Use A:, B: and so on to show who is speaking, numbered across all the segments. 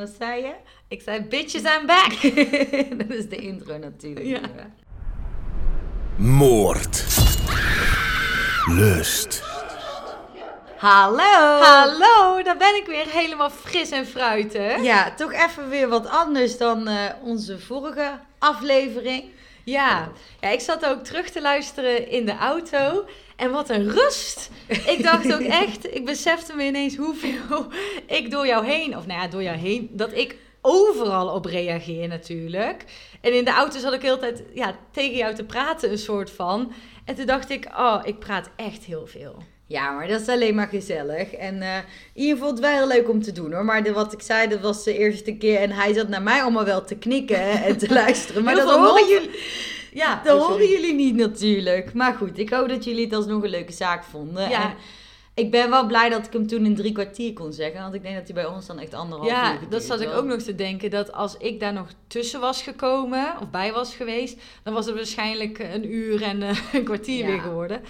A: Wat zei je?
B: Ik zei, bitches, I'm back.
A: dat is de intro natuurlijk.
B: Ja.
C: Moord. Lust.
A: Hallo!
B: Hallo, daar ben ik weer helemaal fris en fruitig.
A: Ja, toch even weer wat anders dan eh, onze vorige aflevering.
B: Ja. ja, ik zat ook terug te luisteren in de auto. En wat een rust. Ik dacht ook echt, ik besefte me ineens hoeveel ik door jou heen, of nou ja, door jou heen, dat ik overal op reageer natuurlijk. En in de auto zat ik de hele tijd ja, tegen jou te praten, een soort van. En toen dacht ik, oh, ik praat echt heel veel.
A: Ja, maar dat is alleen maar gezellig. En ieder geval het wel heel leuk om te doen hoor. Maar de, wat ik zei, dat was de eerste keer. En hij zat naar mij allemaal wel te knikken en te luisteren. Maar
B: Heel
A: dat horen jullie,
B: Ja,
A: dat
B: oh,
A: horen jullie niet natuurlijk. Maar goed, ik hoop dat jullie het alsnog een leuke zaak vonden.
B: Ja.
A: En ik ben wel blij dat ik hem toen in drie kwartier kon zeggen. Want ik denk dat hij bij ons dan echt anderhalf uur
B: Ja, dat zat ik ook nog te denken. Dat als ik daar nog tussen was gekomen, of bij was geweest, dan was het waarschijnlijk een uur en eh, een kwartier
A: Ja.
B: weer geworden.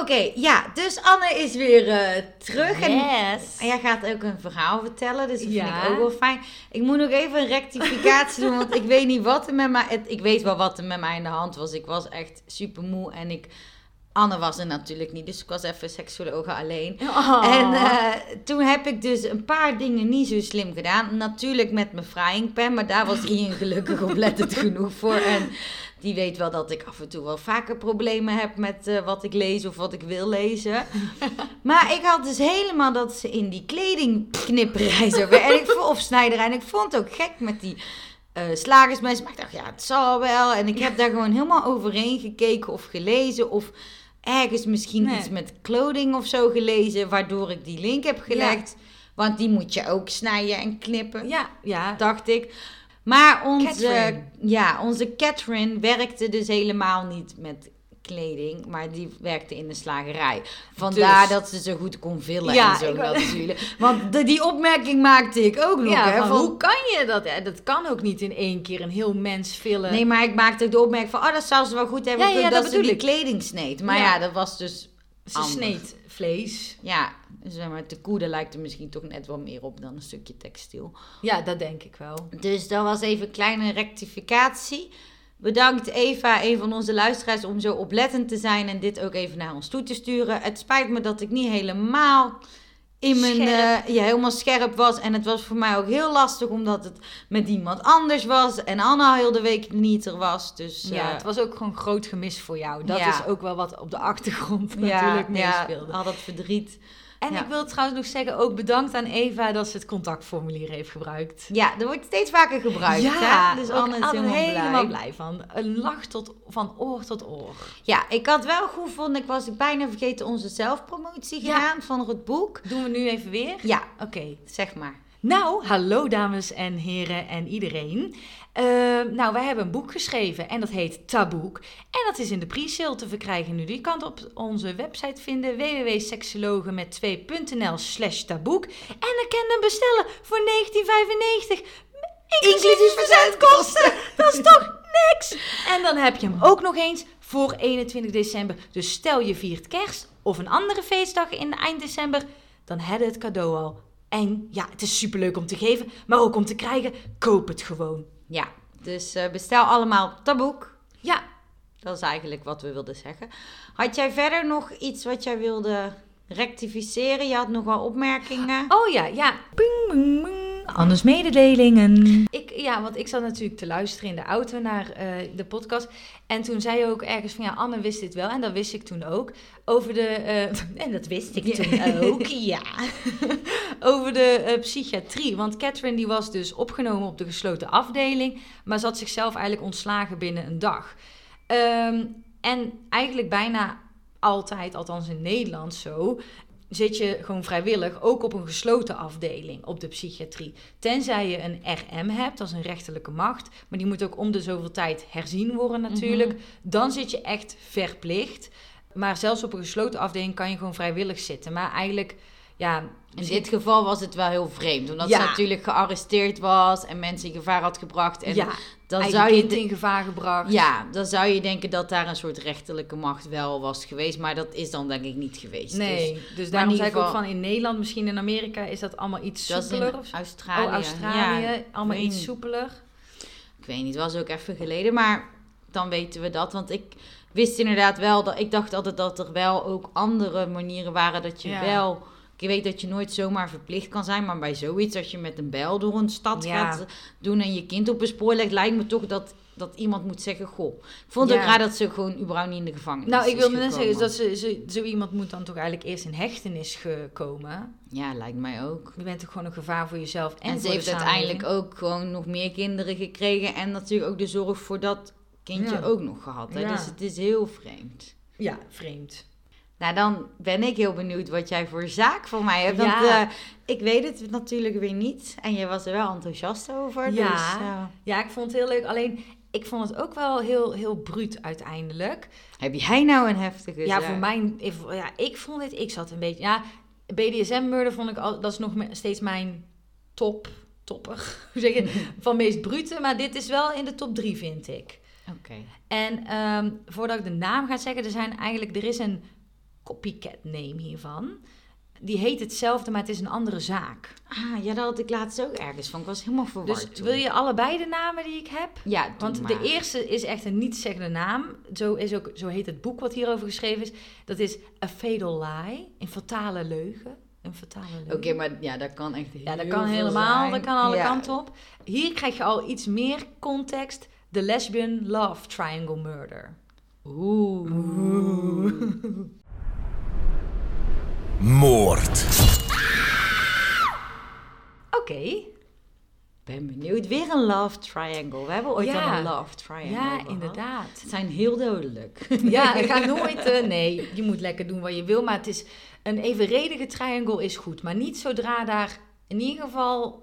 A: Oké, ja, dus Anne is weer eh, terug. En
B: Yes.
A: En jij gaat ook een verhaal vertellen, dus dat
B: Ja.
A: vind ik ook wel fijn. Ik moet nog even een rectificatie doen, want ik weet niet wat er met mij... het- ik weet wel wat er met mij in de hand was. Ik was echt super moe en ik... Anne was er natuurlijk niet, dus ik was even seksuologe alleen.
B: Oh.
A: En eh, toen heb ik dus een paar dingen niet zo slim gedaan. Natuurlijk met mijn frying pan, maar daar was Ian gelukkig oplettend genoeg voor. En die weet wel dat ik af en toe wel vaker problemen heb met eh, wat ik lees of wat ik wil lezen. Maar ik had dus helemaal dat ze in die kledingknipperij zo weer. En ik, of snijderij. En ik vond het ook gek met die eh slagersmensen. Maar ik dacht, ja, het zal wel. En ik heb daar gewoon helemaal overheen gekeken of gelezen. Of ergens misschien
B: Nee.
A: iets met clothing of zo gelezen. Waardoor ik die link heb gelegd. Want die moet je ook snijden en knippen
B: Ja, ja.
A: dacht ik. Maar onze,
B: Catherine.
A: ja, onze Catherine werkte dus helemaal niet met kleding, maar die werkte in de slagerij. Vandaar
B: Dus-
A: dat ze zo goed kon villen
B: Ja,
A: en zo natuurlijk. Want de- die opmerking maakte ik ook nog.
B: Ja,
A: hè,
B: van,
A: van-
B: hoe kan je dat? Dat kan ook niet in één keer een heel mens vullen.
A: Nee, maar ik maakte ook de opmerking van, oh, dat zou ze wel goed hebben
B: Ja,
A: kunnen
B: dat
A: dat, ze die
B: ik.
A: kleding sneed. Maar
B: Ja.
A: ja, dat was dus
B: Ze
A: anders.
B: sneed vlees.
A: Ja, zeg maar, de koe, daar lijkt er misschien toch net wel meer op dan een stukje textiel.
B: Ja, dat denk ik wel.
A: Dus dat was even een kleine rectificatie. Bedankt Eva, een van onze luisteraars, om zo oplettend te zijn en dit ook even naar ons toe te sturen. Het spijt me dat ik niet helemaal in mijn ja, helemaal scherp was. En het was voor mij ook heel lastig omdat het met iemand anders was. En Anna heel de week niet er was. Dus
B: Ja,
A: eh,
B: het was ook gewoon groot gemis voor jou. Dat
A: Ja.
B: is ook wel wat op de achtergrond
A: ja,
B: natuurlijk
A: ja,
B: meespeelde.
A: al dat verdriet.
B: En
A: Ja.
B: ik wil trouwens nog zeggen, ook bedankt aan Eva dat ze het contactformulier heeft gebruikt.
A: Ja, dat wordt steeds vaker gebruikt. hè? Dus Anne is helemaal,
B: helemaal
A: blij.
B: blij van. Een lach tot, van oor tot oor.
A: Ja, ik had wel goed gevonden. Ik was bijna vergeten onze zelfpromotie
B: Ja.
A: gedaan van het boek.
B: Doen we nu even weer?
A: Ja,
B: Oké.
A: zeg maar.
B: Nou, hallo dames en heren en iedereen. Eh, nou, wij hebben een boek geschreven en dat heet Taboek. En dat is in de pre-sale te verkrijgen nu. Die kan het op onze website vinden, www.seksologen met 2.nl slash taboek. En dan kan je hem bestellen voor 1995, inclusief verzendkosten. Dat is toch niks? En dan heb je hem ook nog eens voor 21 december. Dus stel je viert kerst of een andere feestdag in eind december, dan heb je het cadeau al. En ja, het is superleuk om te geven, maar ook om te krijgen. Koop het gewoon.
A: Ja, dus eh, bestel allemaal Taboek.
B: Ja,
A: Dat is eigenlijk wat we wilden zeggen. Had jij verder nog iets wat jij wilde rectificeren? Je had nog wel opmerkingen.
B: Oh ja, ja. Ping, ping, ping. Anders mededelingen. Ik, ja, want ik zat natuurlijk te luisteren in de auto naar eh, de podcast. En toen zei je ook ergens van ja, Anne wist dit wel. En dat wist ik toen ook. Over de. eh, en dat wist ik toen ook, ja. Over de eh, psychiatrie. Want Catherine die was dus opgenomen op de gesloten afdeling. Maar had zichzelf eigenlijk ontslagen binnen een dag. Ehm, en eigenlijk bijna altijd, althans in Nederland zo, zit je gewoon vrijwillig ook op een gesloten afdeling op de psychiatrie. Tenzij je een RM hebt, dat is een rechterlijke macht, maar die moet ook om de zoveel tijd herzien worden natuurlijk. Dan zit je echt verplicht. Maar zelfs op een gesloten afdeling kan je gewoon vrijwillig zitten. Maar eigenlijk ja...
A: In dit geval was het wel heel vreemd. Omdat ze natuurlijk gearresteerd was en mensen in gevaar had gebracht. En
B: ja, dan zou je in gevaar gebracht.
A: Ja, dan zou je denken dat daar een soort rechterlijke macht wel was geweest. Maar dat is dan denk ik niet geweest.
B: Nee, dus, dus daarom zei ik ook van in Nederland, misschien in Amerika, is dat allemaal iets soepeler.
A: Dat Australië.
B: Oh, Australië, allemaal iets soepeler.
A: Ik weet niet, het was ook even geleden. Maar dan weten we dat. Want ik wist inderdaad wel dat ik dacht altijd dat er wel ook andere manieren waren dat je wel. Ik weet dat je nooit zomaar verplicht kan zijn, maar bij zoiets, als je met een bel door een stad gaat doen en je kind op een spoor legt, lijkt me toch dat, dat iemand moet zeggen: Goh. Ik vond het ook raar dat ze gewoon überhaupt niet in de gevangenis
B: Nou, ik wilde net zeggen dat ze, ze, zo iemand moet dan toch eigenlijk eerst in hechtenis gekomen.
A: Ja, lijkt mij ook.
B: Je bent toch gewoon een gevaar voor jezelf en, en
A: ze heeft uiteindelijk ook gewoon nog meer kinderen gekregen en natuurlijk ook de zorg voor dat kindje ook nog gehad. Hè? Dus het is heel vreemd.
B: Ja, vreemd.
A: Nou, dan ben ik heel benieuwd wat jij voor zaak voor mij hebt. Want ja. uh, ik weet het natuurlijk weer niet. En je was er wel enthousiast over.
B: Ja,
A: dus,
B: uh... ja ik vond het heel leuk. Alleen, ik vond het ook wel heel, heel bruut uiteindelijk.
A: Heb jij nou een heftige
B: Ja, voor mij... Ja, ik vond het... Ik zat een beetje... Ja, BDSM-murder vond ik al... Dat is nog steeds mijn top... Topper. Hoe zeg je? Van meest brute. Maar dit is wel in de top drie, vind ik.
A: Oké.
B: En um, voordat ik de naam ga zeggen, er zijn eigenlijk, er is een copycat name hiervan. Die heet hetzelfde, maar het is een andere zaak.
A: Ah, ja, dat had ik laatst ook ergens van. Ik was helemaal verward.
B: Dus wil je allebei de namen die ik heb?
A: Ja,
B: Want de eerste is echt een niet-zeggende naam. Zo, is ook, zo heet het boek wat hierover geschreven is. Dat is A Fatal Lie, een fatale leugen. Een fatale leugen.
A: Oké, maar ja, dat kan echt
B: heel Ja, dat kan helemaal, dat kan alle kanten op. Hier krijg je al iets meer context The Lesbian Love Triangle Murder.
A: Oeh.
C: Moord.
B: Oké.
A: Ben benieuwd. Weer een love triangle. We hebben ooit ja. een love triangle.
B: Ja, inderdaad.
A: Ze zijn heel dodelijk.
B: Ja, ik ga nooit. Uh, nee, je moet lekker doen wat je wil. Maar het is een evenredige triangle is goed. Maar niet zodra daar in ieder geval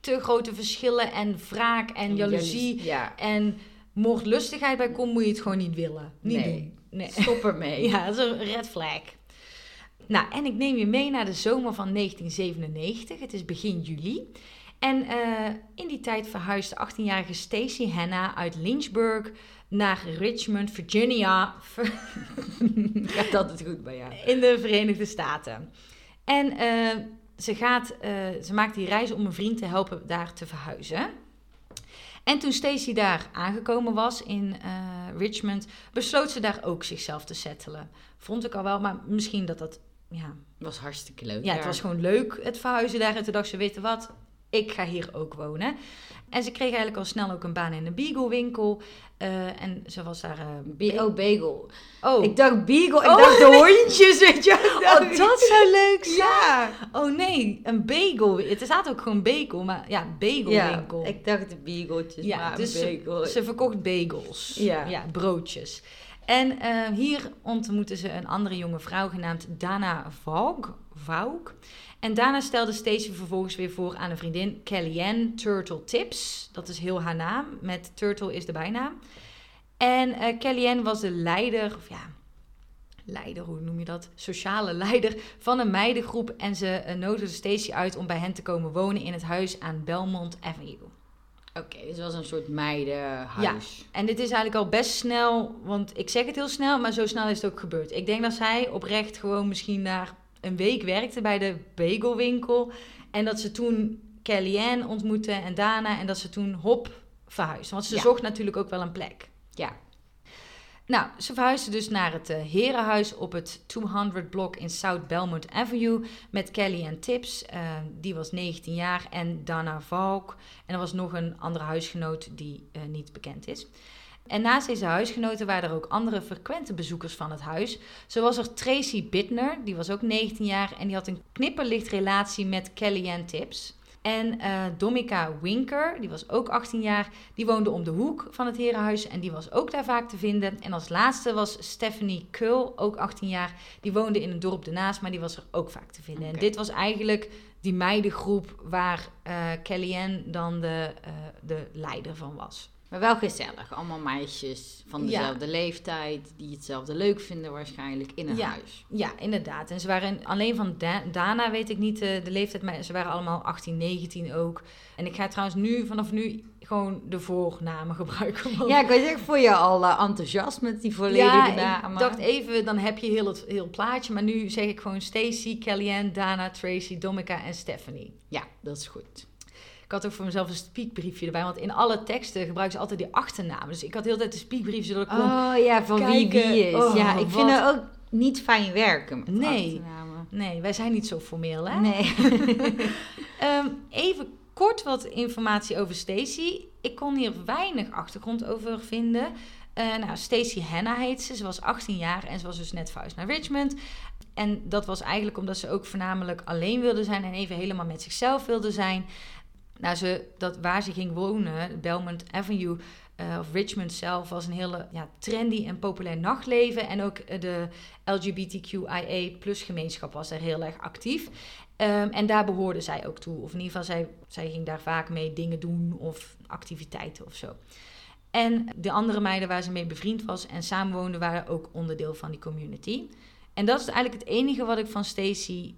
B: te grote verschillen en wraak en jaloezie
A: ja.
B: en moordlustigheid bij komt, moet je het gewoon niet willen. Niet
A: nee.
B: doen.
A: Nee. Stop ermee.
B: ja, dat is een red flag. Nou, en ik neem je mee naar de zomer van 1997. Het is begin juli. En uh, in die tijd verhuisde 18-jarige Stacey Hanna uit Lynchburg naar Richmond, Virginia.
A: Gaat altijd goed bij jou.
B: In de Verenigde Staten. En uh, ze, gaat, uh, ze maakt die reis om een vriend te helpen daar te verhuizen. En toen Stacey daar aangekomen was in Richmond, besloot ze daar ook zichzelf te settelen. Vond ik al wel, maar misschien dat dat, ja...
A: was hartstikke leuk.
B: Ja, het was gewoon leuk, het verhuizen daar. En toen dacht ze, weet je wat, ik ga hier ook wonen. En ze kreeg eigenlijk al snel ook een baan in een beagle-winkel. Uh, en ze was daar...
A: Uh, oh, bagel.
B: Oh.
A: Ik dacht beagle, ik oh. dacht de hondjes, weet je.
B: Oh, dat zou leuk zijn.
A: Ja.
B: Oh nee, een bagel. Het staat ook gewoon bagel, maar ja, bagelwinkel.
A: Ja, ik dacht de beageltjes, ja, maar dus bagel.
B: Ze, ze, verkocht bagels. Ja. ja broodjes. En uh, hier ontmoette ze een andere jonge vrouw genaamd Dana Vaug. Vaug. En daarna stelde Stacey vervolgens weer voor aan een vriendin, Kellyanne Turtle Tips. Dat is heel haar naam, met Turtle is de bijnaam. En uh, Kellyanne was de leider, of ja, leider, hoe noem je dat? Sociale leider van een meidengroep. En ze uh, nodigde Stacey uit om bij hen te komen wonen in het huis aan Belmont Avenue.
A: Oké, okay, dus was een soort meidenhuis.
B: Ja, en dit is eigenlijk al best snel, want ik zeg het heel snel, maar zo snel is het ook gebeurd. Ik denk dat zij oprecht gewoon misschien daar een week werkte bij de bagelwinkel. En dat ze toen Kellyanne ontmoette en Dana. En dat ze toen hop verhuisde. Want ze zocht natuurlijk ook wel een plek.
A: Ja.
B: Nou, ze verhuisde dus naar het uh, herenhuis op het 200 blok in South Belmont Avenue met Kelly en Tips. Uh, die was 19 jaar en Dana Valk. En er was nog een andere huisgenoot die uh, niet bekend is. En naast deze huisgenoten waren er ook andere frequente bezoekers van het huis. Zo was er Tracy Bittner, die was ook 19 jaar en die had een knipperlicht relatie met Kellyanne Tips. En uh, Domika Winker, die was ook 18 jaar, die woonde om de hoek van het herenhuis en die was ook daar vaak te vinden. En als laatste was Stephanie Kull, ook 18 jaar, die woonde in een dorp ernaast, maar die was er ook vaak te vinden. En dit was eigenlijk die meidengroep waar uh, Kellyanne dan de, uh, de leider van was.
A: Maar wel gezellig. Allemaal meisjes van dezelfde leeftijd. Die hetzelfde leuk vinden waarschijnlijk in een huis.
B: Ja, inderdaad. En ze waren alleen van Dana weet ik niet de, de leeftijd. Maar ze waren allemaal 18, 19 ook. En ik ga trouwens nu, vanaf nu, gewoon de voornamen gebruiken.
A: Ja, ik weet voor je al uh, enthousiast met die volledige ja, namen.
B: ik dacht even, dan heb je heel het heel plaatje. Maar nu zeg ik gewoon Stacy, Kellyanne, Dana, Tracy, Domica en Stephanie.
A: Ja, dat is goed.
B: Ik had ook voor mezelf een speakbriefje erbij. Want in alle teksten gebruiken ze altijd die achternamen. Dus ik had heel de tijd een speakbriefje zodat ik kon
A: Oh ja, van wie wie is. Oh, ja, ik vind het ook niet fijn werken met nee, achternamen.
B: Nee, wij zijn niet zo formeel, hè?
A: Nee.
B: um, even kort wat informatie over Stacy. Ik kon hier weinig achtergrond over vinden. Uh, nou, Stacy Hanna heet ze. Ze was 18 jaar en ze was dus net verhuisd naar Richmond. En dat was eigenlijk omdat ze ook voornamelijk alleen wilde zijn en even helemaal met zichzelf wilde zijn. Nou, ze, dat, waar ze ging wonen, Belmont Avenue, uh, of Richmond zelf, was een hele ja, trendy en populair nachtleven. En ook de LGBTQIA plus gemeenschap was daar heel erg actief. Um, en daar behoorde zij ook toe. Of in ieder geval, zij, zij ging daar vaak mee dingen doen of activiteiten of zo. En de andere meiden waar ze mee bevriend was en samenwoonde, waren ook onderdeel van die community. En dat is eigenlijk het enige wat ik van Stacy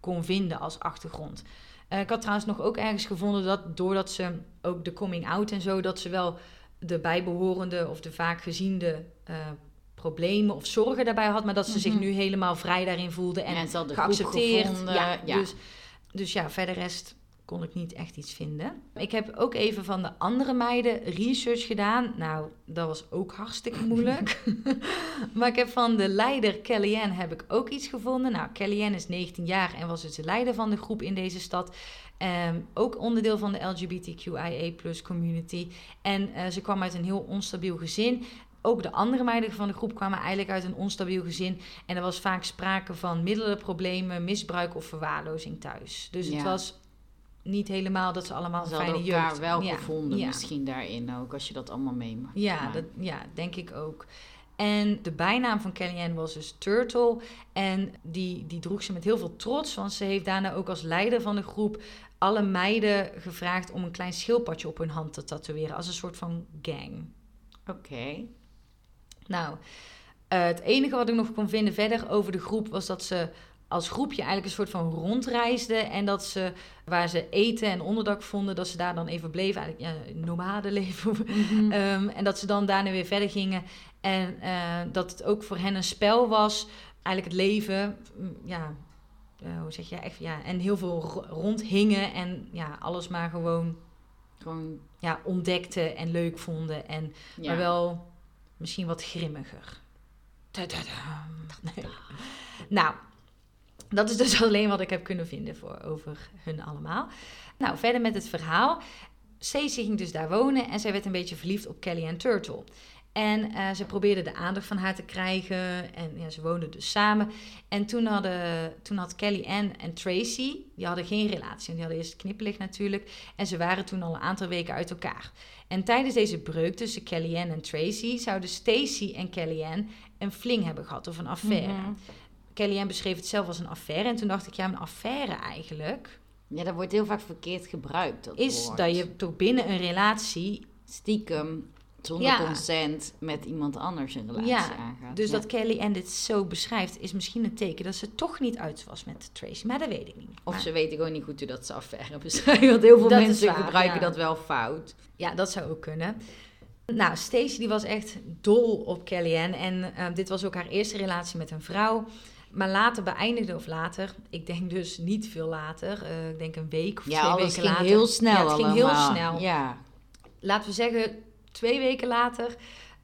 B: kon vinden als achtergrond. Uh, ik had trouwens nog ook ergens gevonden dat doordat ze ook de coming out en zo, dat ze wel de bijbehorende of de vaak geziende uh, problemen of zorgen daarbij had, maar dat ze zich mhm. nu helemaal vrij daarin voelde en, geaccepteerd. Ja, ja, Dus, dus ja, verder rest kon ik niet echt iets vinden. Ik heb ook even van de andere meiden research gedaan. Nou, dat was ook hartstikke moeilijk. maar ik heb van de leider Kellyanne heb ik ook iets gevonden. Nou, Kellyanne is 19 jaar en was dus de leider van de groep in deze stad. Um, ook onderdeel van de LGBTQIA community. En uh, ze kwam uit een heel onstabiel gezin ook de andere meiden van de groep kwamen eigenlijk uit een onstabiel gezin. En er was vaak sprake van middelenproblemen, misbruik of verwaarlozing thuis. Dus het was niet helemaal dat ze allemaal
A: ze
B: fijne
A: jeugd... elkaar wel gevonden misschien daarin ook, als je dat allemaal meemaakt.
B: Ja, dat, ja, denk ik ook. En de bijnaam van Kellyanne was dus Turtle. En die, die droeg ze met heel veel trots, want ze heeft daarna ook als leider van de groep alle meiden gevraagd om een klein schildpadje op hun hand te tatoeëren, als een soort van gang.
A: Oké.
B: Nou, uh, het enige wat ik nog kon vinden verder over de groep was dat ze als groepje eigenlijk een soort van rondreisden. En dat ze, waar ze eten en onderdak vonden, dat ze daar dan even bleven. Eigenlijk ja, nomadenleven. Mm en dat ze dan daarna weer verder gingen. En uh, dat het ook voor hen een spel was. Eigenlijk het leven, ja, uh, hoe zeg je, echt, ja, en heel veel rondhingen. En ja, alles maar gewoon, gewoon ja, ontdekten en leuk vonden. En, Maar wel misschien wat grimmiger. Nee. Nou, dat is dus alleen wat ik heb kunnen vinden voor, over hun allemaal. Nou, verder met het verhaal. Stacey ging dus daar wonen en zij werd een beetje verliefd op Kelly en Turtle. En uh, ze probeerde de aandacht van haar te krijgen. En ja, ze woonden dus samen. En toen, hadden, toen had Kelly Ann en Tracy, die hadden geen relatie. Die hadden eerst knippelig natuurlijk. En ze waren toen al een aantal weken uit elkaar. En tijdens deze breuk tussen Kellyanne en Tracy zouden Stacy en Kellyanne een fling hebben gehad of een affaire. Mm Kellyanne beschreef het zelf als een affaire. En toen dacht ik, ja, een affaire eigenlijk.
A: Ja, dat wordt heel vaak verkeerd gebruikt. Dat
B: is dat je toch binnen een relatie
A: stiekem zonder consent met iemand anders een relatie ja, aangaat.
B: Dus dat Kelly Ann dit zo beschrijft, is misschien een teken dat ze toch niet uit was met Tracy. Maar dat weet ik niet.
A: Of ze weten gewoon niet goed hoe dat ze affaire beschrijven. Want heel veel mensen gebruiken dat wel fout.
B: Ja, dat zou ook kunnen. Nou, Stacey die was echt dol op Kellyanne. En uh, dit was ook haar eerste relatie met een vrouw. Maar later beëindigde, of later, ik denk dus niet veel later, uh, ik denk een week of
A: ja,
B: twee
A: weken
B: ging later.
A: heel snel Ja,
B: het ging heel snel.
A: Ja.
B: Laten we zeggen, twee weken later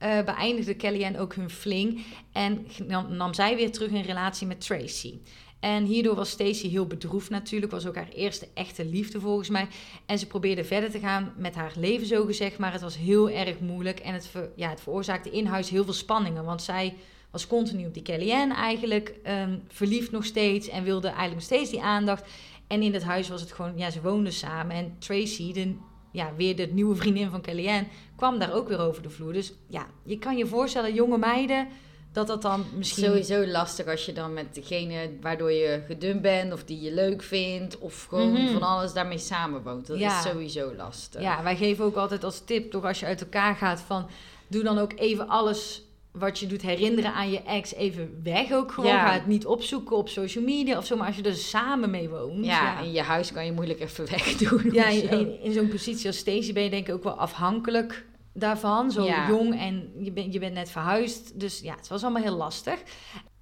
B: uh, beëindigde Kellyanne ook hun fling. En nam, nam zij weer terug in relatie met Tracy. En hierdoor was Stacey heel bedroefd natuurlijk. Was ook haar eerste echte liefde volgens mij. En ze probeerde verder te gaan met haar leven zo gezegd. Maar het was heel erg moeilijk. En het, ja, het veroorzaakte in huis heel veel spanningen. Want zij was continu op die Kellyanne eigenlijk. Um, verliefd nog steeds. En wilde eigenlijk nog steeds die aandacht. En in het huis was het gewoon... Ja, ze woonden samen. En Tracy, de, ja, weer de nieuwe vriendin van Kellyanne... kwam daar ook weer over de vloer. Dus ja, je kan je voorstellen, jonge meiden dat dat dan misschien...
A: Sowieso lastig als je dan met degene waardoor je gedumpt bent of die je leuk vindt of gewoon
B: Mhm.
A: van alles daarmee samenwoont. Dat
B: Ja.
A: is sowieso lastig.
B: Ja, wij geven ook altijd als tip, toch als je uit elkaar gaat, van doe dan ook even alles wat je doet herinneren aan je ex even weg ook gewoon.
A: Ja.
B: Ga het niet opzoeken op social media of zo, maar als je er samen mee woont.
A: Ja, in je huis kan je moeilijk even wegdoen.
B: Ja, in, in, in zo'n positie als Stacey ben je denk ik ook wel afhankelijk daarvan. Zo
A: Ja.
B: jong en je, bent je bent net verhuisd. Dus ja, het was allemaal heel lastig.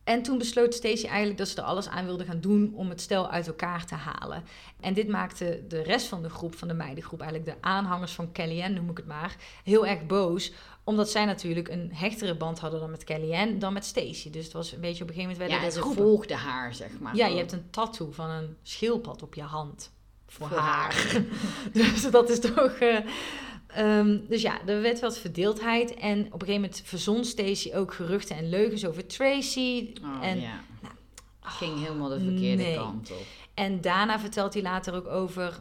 B: En toen besloot Stacey eigenlijk dat ze er alles aan wilde gaan doen om het stel uit elkaar te halen. En dit maakte de rest van de groep, van de meidengroep, eigenlijk de aanhangers van Kellyanne, noem ik het maar, heel erg boos. Omdat zij natuurlijk een hechtere band hadden dan met Kellyanne dan met Stacey. Dus het was een beetje op een gegeven moment
A: Ja, ze volgde haar, zeg maar.
B: Ja, je hebt een tattoo van een schildpad op je hand. Voor,
A: Voor
B: haar. dus dat is toch... eh, ehm, dus ja, er werd wat verdeeldheid. En op een gegeven moment verzon Stacey ook geruchten en leugens over Tracy.
A: Oh,
B: en,
A: ja.
B: nou,
A: Ging helemaal de verkeerde
B: nee.
A: kant op.
B: en Dana vertelt hij later ook over,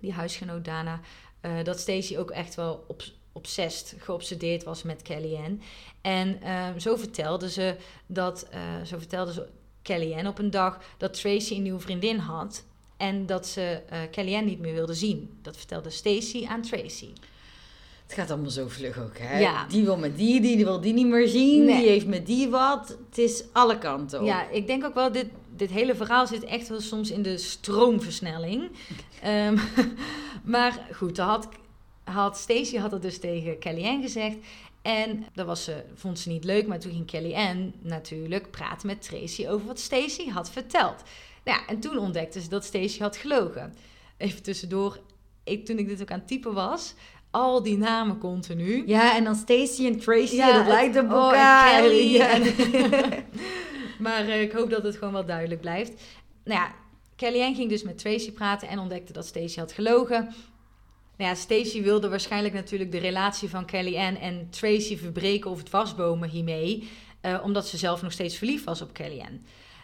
B: die huisgenoot Dana, eh, dat Stacey ook echt wel op, obsessed, geobsedeerd was met Kellyanne. En ehm, zo vertelde ze dat, eh, zo vertelde ze Kellyanne op een dag dat Tracy een nieuwe vriendin had. En dat ze eh Kellyanne niet meer wilde zien. Dat vertelde Stacey aan Tracy.
A: Het gaat allemaal zo vlug ook, hè?
B: Ja.
A: Die wil met die, die wil die niet meer zien.
B: Nee.
A: Die heeft met die wat. Het is alle kanten op.
B: Ja, ik denk ook wel, dit, dit hele verhaal zit echt wel soms in de stroomversnelling. Ehm, maar goed, dan had, had Stacey had het dus tegen Kellyanne gezegd. En dat was ze, vond ze niet leuk, maar toen ging Kellyanne natuurlijk praten met Tracy over wat Stacey had verteld. Nou ja, en toen ontdekte ze dat Stacey had gelogen. Even tussendoor, ik, toen ik dit ook aan het typen was, al die namen continu.
A: Ja, en dan Stacey en Tracy,
B: Ja,
A: dat lijkt op
B: oh, en
A: elkaar.
B: Kelly
A: Ja.
B: maar eh, ik hoop dat het gewoon wel duidelijk blijft. Nou ja, Kellyanne ging dus met Tracy praten en ontdekte dat Stacey had gelogen. Nou ja, Stacey wilde waarschijnlijk natuurlijk de relatie van Kellyanne en Tracy verbreken of dwarsbomen hiermee. eh, omdat ze zelf nog steeds verliefd was op Kellyanne.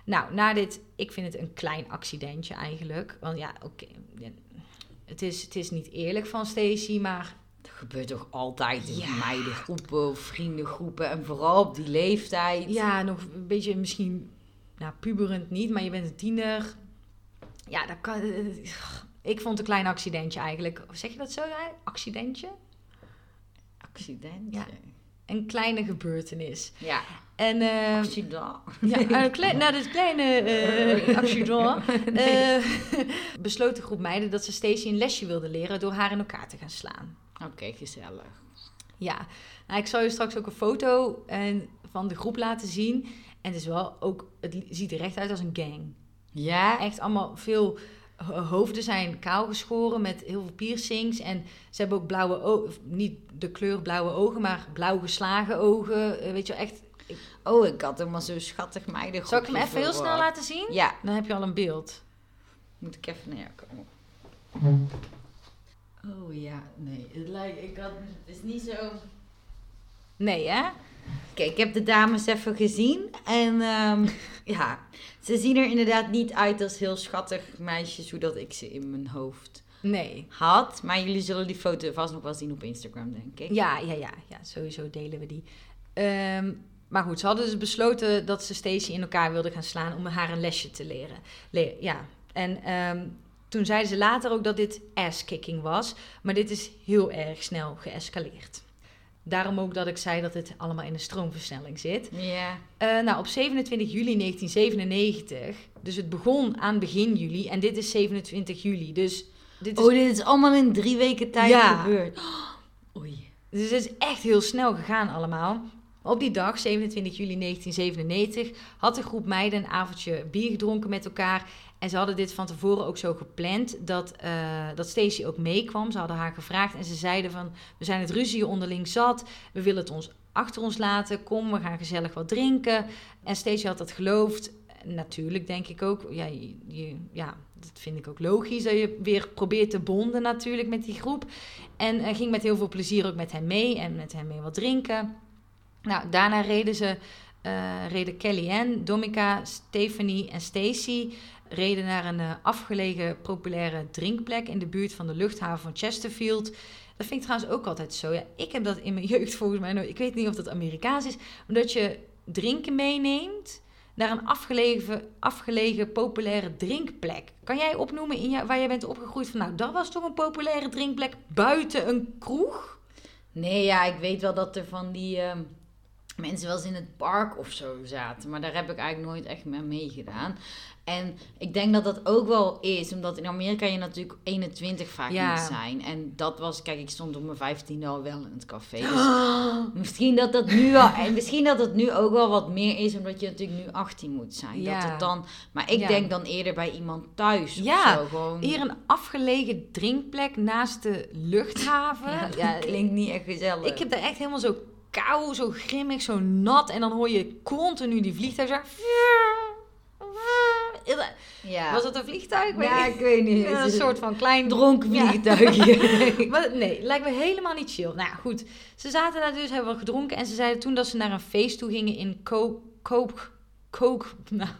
B: Nou, na dit, ik vind het een klein accidentje eigenlijk. Want ja, oké, het, is, het is niet eerlijk van Stacey, maar
A: Dat gebeurt toch altijd in
B: Ja.
A: meidengroepen of vriendengroepen. En vooral op die leeftijd.
B: Ja, nog een beetje misschien, nou, puberend niet, maar je bent een tiener. Ja, dat kan. Ik vond een klein accidentje eigenlijk. Zeg je dat zo? Accidentje?
A: Accident.
B: Ja. Een kleine gebeurtenis.
A: Ja.
B: En eh,
A: Accident.
B: ja, een klein, nou, dat kleine eh accident. eh, besloot de groep meiden dat ze Stacey een lesje wilde leren door haar in elkaar te gaan slaan.
A: Oké, gezellig.
B: Ja, nou, ik zal je straks ook een foto eh, van de groep laten zien. En het is wel ook, het ziet er echt uit als een gang.
A: Ja?
B: Echt allemaal veel hoofden zijn kaal geschoren met heel veel piercings. En ze hebben ook blauwe ogen, niet de kleur blauwe ogen, maar blauw geslagen ogen. Eh, Weet je wel, echt.
A: Oh, ik had helemaal zo schattig meidengroepje
B: Zal ik hem even heel snel laten zien?
A: Ja.
B: Dan heb je al een beeld.
A: Moet ik even naar komen. Oh ja, nee. Het lijkt, ik had, het is niet zo...
B: Nee, hè?
A: Kijk, ik heb de dames even gezien. En ehm, ja, ze zien er inderdaad niet uit als heel schattig meisjes, hoe dat ik ze in mijn hoofd
B: Nee.
A: had. Maar jullie zullen die foto vast nog wel zien op Instagram, denk ik.
B: Ja, ja, ja, ja, sowieso delen we die. Ehm, maar goed, ze hadden dus besloten dat ze Stacey in elkaar wilden gaan slaan om haar een lesje te leren. Le- ja, en ehm, toen zeiden ze later ook dat dit ass-kicking was. Maar dit is heel erg snel geëscaleerd. Daarom ook dat ik zei dat het allemaal in een stroomversnelling zit.
A: Ja.
B: Eh, nou, op 27 juli 1997, dus het begon aan begin juli en dit is 27 juli. Dus dit is
A: Oh, dit is allemaal in drie weken tijd
B: Ja.
A: gebeurd. Oei.
B: Dus het is echt heel snel gegaan allemaal. Op die dag, 27 juli 1997, had de groep meiden een avondje bier gedronken met elkaar. En ze hadden dit van tevoren ook zo gepland dat, eh dat ook meekwam. Ze hadden haar gevraagd en ze zeiden van... we zijn het ruzie onderling zat, we willen het ons achter ons laten. Kom, we gaan gezellig wat drinken. En Stacey had dat geloofd. Natuurlijk denk ik ook, ja, ja, dat vind ik ook logisch... dat je weer probeert te bonden natuurlijk met die groep. En eh, ging met heel veel plezier ook met hem mee en met hem mee wat drinken. Nou, daarna reden ze, eh, reden Kellyanne, Domica, Stephanie en Stacy reden naar een eh, afgelegen populaire drinkplek in de buurt van de luchthaven van Chesterfield. Dat vind ik trouwens ook altijd zo. Ja, ik heb dat in mijn jeugd volgens mij. Ik weet niet of dat Amerikaans is, omdat je drinken meeneemt naar een afgelegen, afgelegen populaire drinkplek. Kan jij opnoemen in jou, waar jij bent opgegroeid van, nou, dat was toch een populaire drinkplek buiten een kroeg?
A: Nee, ja, ik weet wel dat er van die ehm, mensen wel eens in het park of zo zaten. Maar daar heb ik eigenlijk nooit echt mee meegedaan. En ik denk dat dat ook wel is, omdat in Amerika je natuurlijk 21 vaak
B: Ja.
A: moet zijn. En dat was, kijk, ik stond op mijn 15 al wel in het café. Dus misschien dat dat nu wel, en misschien dat het nu ook wel wat meer is, omdat je natuurlijk nu 18 moet zijn.
B: Ja.
A: Dat het dan, maar ik
B: Ja.
A: denk dan eerder bij iemand thuis
B: Ja,
A: of zo. Gewoon,
B: Hier een afgelegen drinkplek naast de luchthaven.
A: ja, dat
B: Ja,
A: klinkt niet echt gezellig.
B: Ik heb daar echt helemaal zo kou, zo grimmig, zo nat. En dan hoor je continu die vliegtuigen zo...
A: ja.
B: Was het een vliegtuig? Weet
A: ja,
B: ik-
A: weet niet.
B: een soort van klein
A: dronken
B: Ja.
A: vliegtuigje.
B: Maar nee, lijkt me helemaal niet chill. Nou ja, goed. Ze zaten daar dus, hebben wat gedronken. En ze zeiden toen dat ze naar een feest toe gingen in Coke... Coke... Coke... Nou.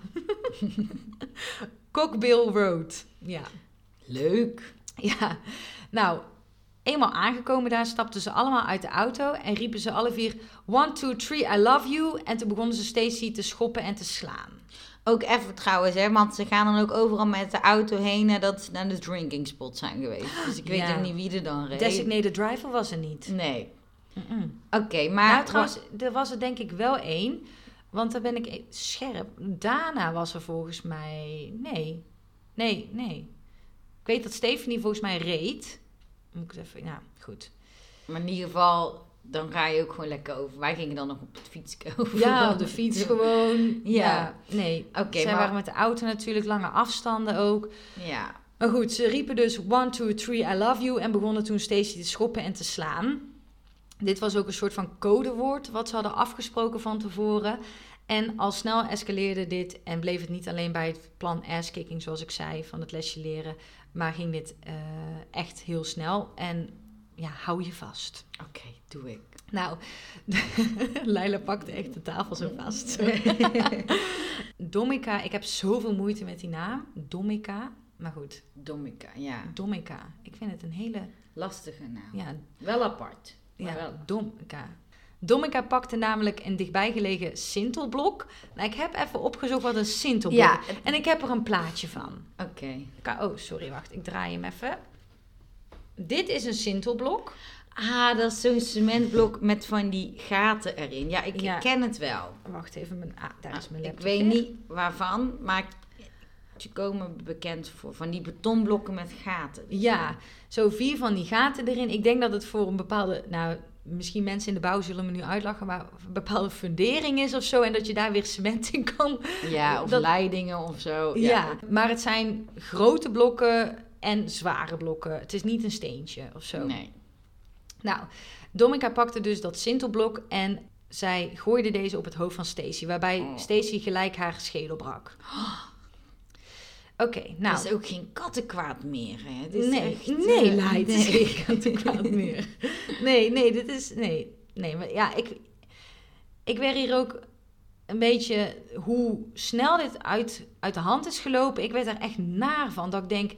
B: Cockbill Road. Ja.
A: Leuk.
B: Ja. Nou, eenmaal aangekomen daar stapten ze allemaal uit de auto. En riepen ze alle vier... One, two, three, I love you. En toen begonnen ze Stacy te schoppen en te slaan.
A: Ook even trouwens, hè, want ze gaan dan ook overal met de auto heen nadat ze naar de drinking spot zijn geweest. Dus ik weet
B: Ja.
A: ook niet wie er dan reed.
B: Designated driver was er niet.
A: Nee. Oké, maar...
B: nou, trouwens, er was er denk ik wel één. Want daar ben ik e- scherp. Dana was er volgens mij. Nee. Nee, nee. Ik weet dat Stephanie volgens mij reed. Moet ik het even. Ja, goed.
A: Maar in ieder geval, dan ga je ook gewoon lekker over. Wij gingen dan nog op het fiets over.
B: Ja, op de fiets gewoon.
A: Ja.
B: Ja. nee.
A: Oké,
B: Zij
A: maar-
B: waren met de auto natuurlijk, lange afstanden ook.
A: Ja.
B: Maar goed, ze riepen dus one, two, three, I love you. En begonnen toen Stacey te schoppen en te slaan. Dit was ook een soort van codewoord wat ze hadden afgesproken van tevoren. En al snel escaleerde dit en bleef het niet alleen bij het plan ass-kicking, zoals ik zei, van het lesje leren. Maar ging dit eh, echt heel snel. En ja, hou je vast.
A: Oké, doe ik.
B: Nou, Leila pakte echt de tafel zo vast. Domica, ik heb zoveel moeite met die naam. Domica. Maar goed,
A: Domica, ja.
B: Domica. Ik vind het een hele...
A: Lastige naam.
B: Ja,
A: Wel apart.
B: Ja
A: wel.
B: Domica. Domica pakte namelijk een dichtbijgelegen sintelblok. Nou, ik heb even opgezocht wat een sintelblok
A: Ja.
B: is. En ik heb er een plaatje van.
A: Oké.
B: Oh, sorry, wacht. Ik draai hem even. Dit is een sintelblok.
A: Ah, dat is zo'n cementblok met van die gaten erin. Ja, ik
B: Ja.
A: ken het wel.
B: Wacht even, mijn, ah, daar is mijn
A: ik
B: laptop
A: weet
B: weer.
A: niet waarvan, maar ze komen bekend voor. Van die betonblokken met gaten.
B: Ja, zo vier van die gaten erin. Ik denk dat het voor een bepaalde, nou, misschien mensen in de bouw zullen me nu uitlachen, maar een bepaalde fundering is of zo. En dat je daar weer cement in kan.
A: Ja, of
B: Dat-
A: leidingen of zo.
B: Ja. maar het zijn grote blokken en zware blokken. Het is niet een steentje of zo.
A: Nee.
B: Nou, Domica pakte dus dat sintelblok en zij gooide deze op het hoofd van Stacy, waarbij
A: Oh.
B: Stacy gelijk haar schedel brak. Oké, nou.
A: Dat is ook geen kattenkwaad meer, hè? Het is
B: nee,
A: echt,
B: nee, Leid.
A: nee.
B: Ik had het kwaad meer. Nee, nee, dit is... Nee, nee, maar ja, ik... Ik werd hier ook een beetje... Hoe snel dit uit, uit de hand is gelopen. Ik werd er echt naar van. Dat ik denk...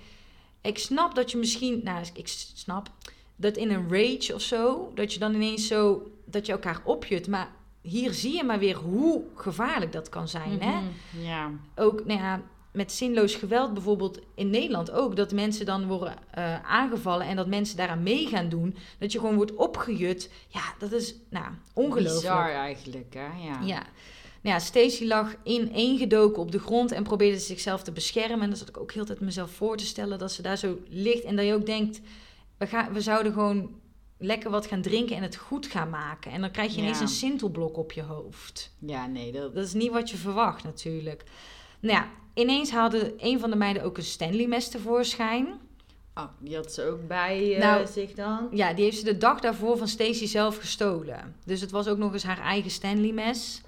B: Ik snap dat je misschien... Nou, ik snap dat in een rage of zo... Dat je dan ineens zo... Dat je elkaar opjut. Maar hier zie je maar weer hoe gevaarlijk dat kan zijn, hè?
A: Mhm, Ja.
B: ook nou ja, met zinloos geweld bijvoorbeeld in Nederland ook. Dat mensen dan worden eh, aangevallen en dat mensen daaraan mee gaan doen. Dat je gewoon wordt opgejut. Ja, dat is nou, ongelooflijk.
A: Bizar eigenlijk, hè? Ja.
B: Ja. Nou ja, Stacy lag ineengedoken op de grond en probeerde zichzelf te beschermen. En dat zat ik ook heel tijd mezelf voor te stellen dat ze daar zo ligt. En dat je ook denkt, we, gaan, we zouden gewoon lekker wat gaan drinken en het goed gaan maken. En dan krijg je ineens
A: Ja.
B: een sintelblok op je hoofd.
A: Ja, nee, dat...
B: Dat is niet wat je verwacht natuurlijk. Nou ja, ineens haalde een van de meiden ook een Stanley mes tevoorschijn.
A: Oh, die had ze ook bij eh,
B: Nou,
A: zich dan?
B: Ja, die heeft ze de dag daarvoor van Stacy zelf gestolen. Dus het was ook nog eens haar eigen Stanley mes.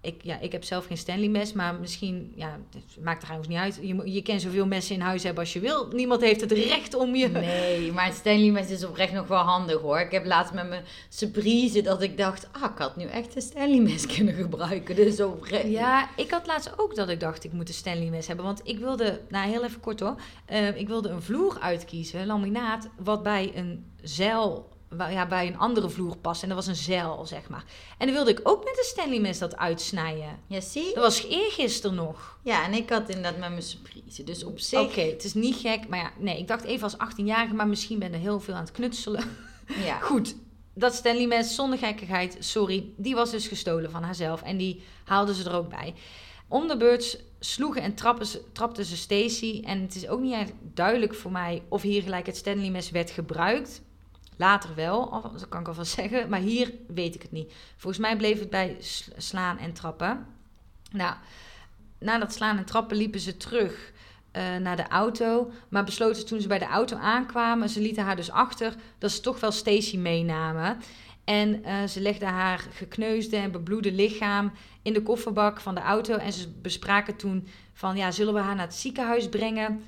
B: Ik, ja, ik heb zelf geen Stanley mes, maar misschien, ja, het maakt trouwens niet uit. Je, je kan zoveel messen in huis hebben als je wil. Niemand heeft het recht om je...
A: Nee, maar het Stanley mes is oprecht nog wel handig hoor. Ik heb laatst met mijn surprise dat ik dacht, ah, ik had nu echt een Stanley mes kunnen gebruiken. Dus oprecht.
B: Ja, ik had laatst ook dat ik dacht ik moet een Stanley mes hebben. Want ik wilde, nou heel even kort hoor. eh, ik wilde een vloer uitkiezen, laminaat, wat bij een zeil ja, bij een andere vloer past. En dat was een zeil, zeg maar. En dan wilde ik ook met een Stanley mes dat uitsnijden.
A: Ja, zie?
B: Dat was eergisteren nog.
A: Ja, en ik had inderdaad met mijn surprise. Dus op zich...
B: Oké, het is niet gek. Maar ja, nee, ik dacht even als 18-jarige, maar misschien ben er heel veel aan het knutselen.
A: Ja.
B: Goed, dat Stanley mes, zonder gekkigheid, sorry, die was dus gestolen van haarzelf. En die haalden ze er ook bij. Om de beurt sloegen en trappen ze, trapten ze Stacy. En het is ook niet echt duidelijk voor mij of hier gelijk het Stanley mes werd gebruikt. Later wel, dat kan ik alvast zeggen. Maar hier weet ik het niet. Volgens mij bleef het bij slaan en trappen. Nou, na dat slaan en trappen liepen ze terug uh, naar de auto. Maar besloten toen ze bij de auto aankwamen, ze lieten haar dus achter, dat ze toch wel Stacy meenamen. En uh, ze legden haar gekneusde en bebloede lichaam in de kofferbak van de auto. En ze bespraken toen van, ja, zullen we haar naar het ziekenhuis brengen?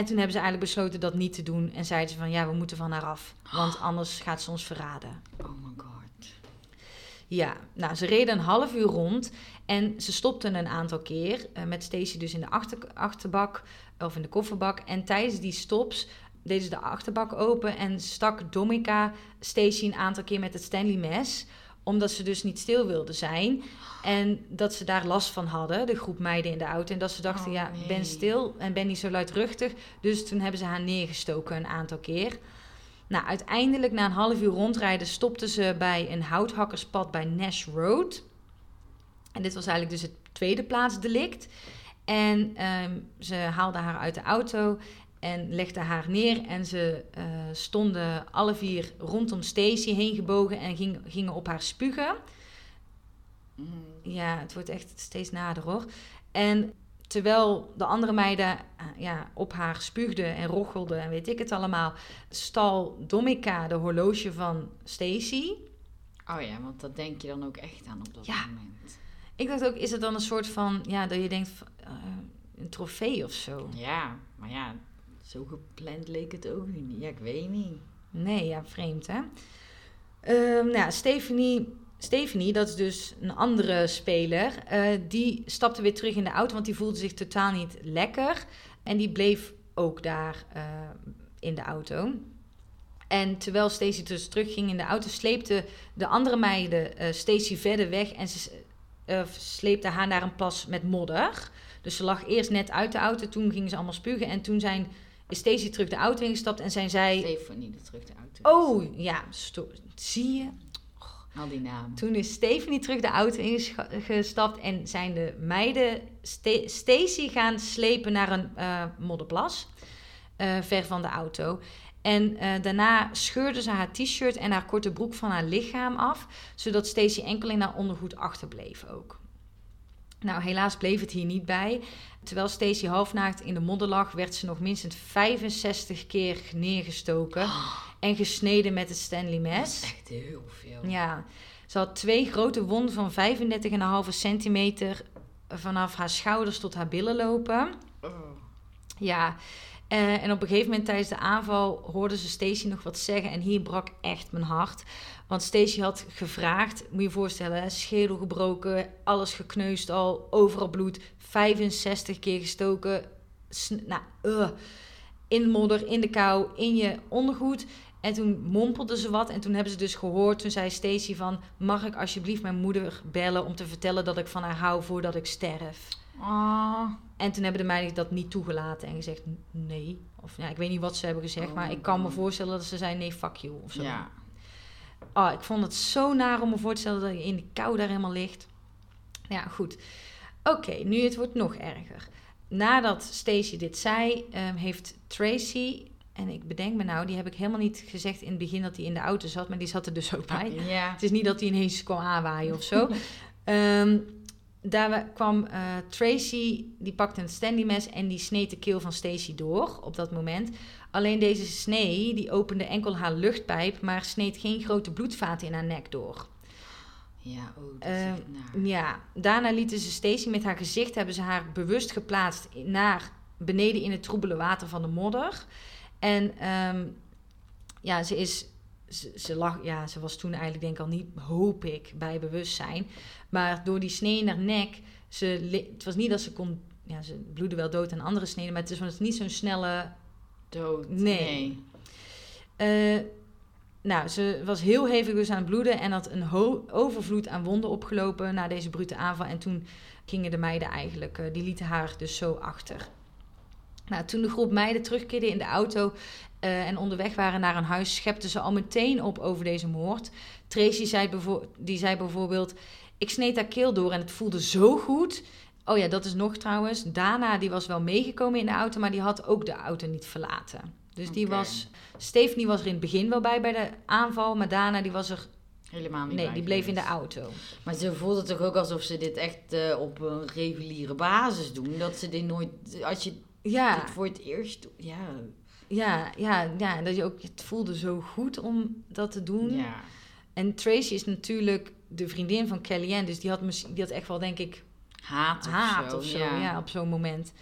B: En toen hebben ze eigenlijk besloten dat niet te doen. En zeiden ze van, ja, we moeten van haar af. Want anders gaat ze ons verraden.
A: Oh my god.
B: Ja, nou, ze reden een half uur rond. En ze stopten een aantal keer. Uh, met Stacy dus in de achter, achterbak of in de kofferbak. En tijdens die stops deden ze de achterbak open. En stak Domica Stacy een aantal keer met het Stanley mes omdat ze dus niet stil wilden zijn. En dat ze daar last van hadden, de groep meiden in de auto. En dat ze dachten,
A: Oh,
B: ja,
A: nee.
B: ben stil en ben niet zo luidruchtig. Dus toen hebben ze haar neergestoken een aantal keer. Nou, uiteindelijk na een half uur rondrijden stopten ze bij een houthakkerspad bij Nash Road. En dit was eigenlijk dus het tweede plaatsdelict. En ehm, ze haalden haar uit de auto en legden haar neer. En ze eh, stonden alle vier rondom Stacy heen gebogen en ging, gingen op haar spugen.
A: Mm.
B: Ja, het wordt echt steeds nader hoor. En terwijl de andere meiden eh, ja, op haar spuugden en rochelden en weet ik het allemaal, stal Domica de horloge van Stacy.
A: Oh ja, want dat denk je dan ook echt aan op dat
B: Ja.
A: moment.
B: Ik dacht ook, is het dan een soort van, ja, dat je denkt, eh, een trofee of zo?
A: Ja, maar ja, zo gepland leek het ook niet. Ja, ik weet niet.
B: Nee, ja, vreemd hè. Ehm, nou Stephanie, Stephanie, dat is dus een andere speler, eh, die stapte weer terug in de auto, want die voelde zich totaal niet lekker. En die bleef ook daar eh, in de auto. En terwijl Stacy dus terugging in de auto, sleepte de andere meiden eh Stacy verder weg en ze sleepte haar naar een plas met modder. Dus ze lag eerst net uit de auto, toen gingen ze allemaal spugen en toen zijn, is Stacy terug de auto ingestapt en zijn zij...
A: Stephanie, de terug de auto.
B: Oh, ja, zie je?
A: Al die namen.
B: Toen is Stephanie terug de auto ingestapt en zijn de meiden Ste- Stacy gaan slepen naar een eh, modderplas, eh, ver van de auto. En eh, daarna scheurde ze haar t-shirt en haar korte broek van haar lichaam af, zodat Stacy enkel in haar ondergoed achterbleef ook. Nou, helaas bleef het hier niet bij. Terwijl Stacy halfnaakt in de modder lag, werd ze nog minstens 65 keer neergestoken en gesneden met het Stanley
A: Dat is
B: mes.
A: echt heel veel.
B: Ja, ze had twee grote wonden van 35,5 centimeter vanaf haar schouders tot haar billen lopen.
A: Oh.
B: Ja, eh, en op een gegeven moment tijdens de aanval hoorde ze Stacy nog wat zeggen. En hier brak echt mijn hart. Want Stacy had gevraagd, moet je je voorstellen, hè, schedel gebroken, alles gekneusd al, overal bloed, 65 keer gestoken. nou, ugh. in de modder, in de kou, in je ondergoed. En toen mompelde ze wat. En toen hebben ze dus gehoord, toen zei Stacy van... mag ik alsjeblieft mijn moeder bellen om te vertellen dat ik van haar hou voordat ik sterf?
A: Ah.
B: En toen hebben de meiden dat niet toegelaten en gezegd "N- nee. Of ja, ik weet niet wat ze hebben gezegd,
A: Oh
B: maar ik kan me
A: God.
B: voorstellen dat ze zei nee, fuck you of zo.
A: Ja.
B: Oh, ik vond het zo naar om me voor te stellen dat je in de kou daar helemaal ligt. Ja, goed. Oké, nu het wordt nog erger. Nadat Stacey dit zei, ehm, heeft Tracy, en ik bedenk me nou, die heb ik helemaal niet gezegd in het begin dat hij in de auto zat, maar die zat er dus ook bij.
A: Ja.
B: Het is niet dat hij ineens kwam aanwaaien of zo. Ehm, daar wa- kwam eh, Tracy, die pakte een Stanley mes en die sneed de keel van Stacy door op dat moment. Alleen deze snee, die opende enkel haar luchtpijp, maar sneed geen grote bloedvaten in haar nek door.
A: Ja, oh, naar.
B: Ja, daarna lieten ze Stacy met haar gezicht, hebben ze haar bewust geplaatst naar beneden in het troebele water van de modder. En ehm, ja, ze is, ze, ze lag, ja, ze was toen eigenlijk denk ik al niet, hoop ik, bij bewustzijn. Maar door die snee in haar nek, ze, het was niet dat ze kon, ja, ze bloedde wel dood aan andere sneden, maar het is was niet zo'n snelle
A: Dood.
B: Nee.
A: Nee.
B: eh, Nou, ze was heel hevig dus aan het bloeden en had een overvloed aan wonden opgelopen na deze brute aanval. En toen gingen de meiden eigenlijk, uh, die lieten haar dus zo achter. Nou, toen de groep meiden terugkeerde in de auto uh, en onderweg waren naar een huis, schepten ze al meteen op over deze moord. Tracy zei, die zei bijvoorbeeld: Ik sneed haar keel door en het voelde zo goed. Oh ja, dat is nog trouwens. Dana die was wel meegekomen in de auto, maar die had ook de auto niet verlaten. Dus die was. Stephanie was er in het begin wel bij bij de aanval, maar Dana die was er
A: Helemaal niet.
B: Nee, die bleef in de auto.
A: Maar ze voelde het toch ook alsof ze dit echt uh, op een reguliere basis doen. Dat ze dit nooit. Als je ja. dit voor het eerst. Ja.
B: Ja, ja, ja. Dat je ook. Het voelde zo goed om dat te doen. Ja. En Tracy is natuurlijk de vriendin van Kellyanne. Dus die had, die had echt wel, denk ik.
A: Haat of
B: haat
A: zo.
B: Of zo ja. ja, op zo'n moment.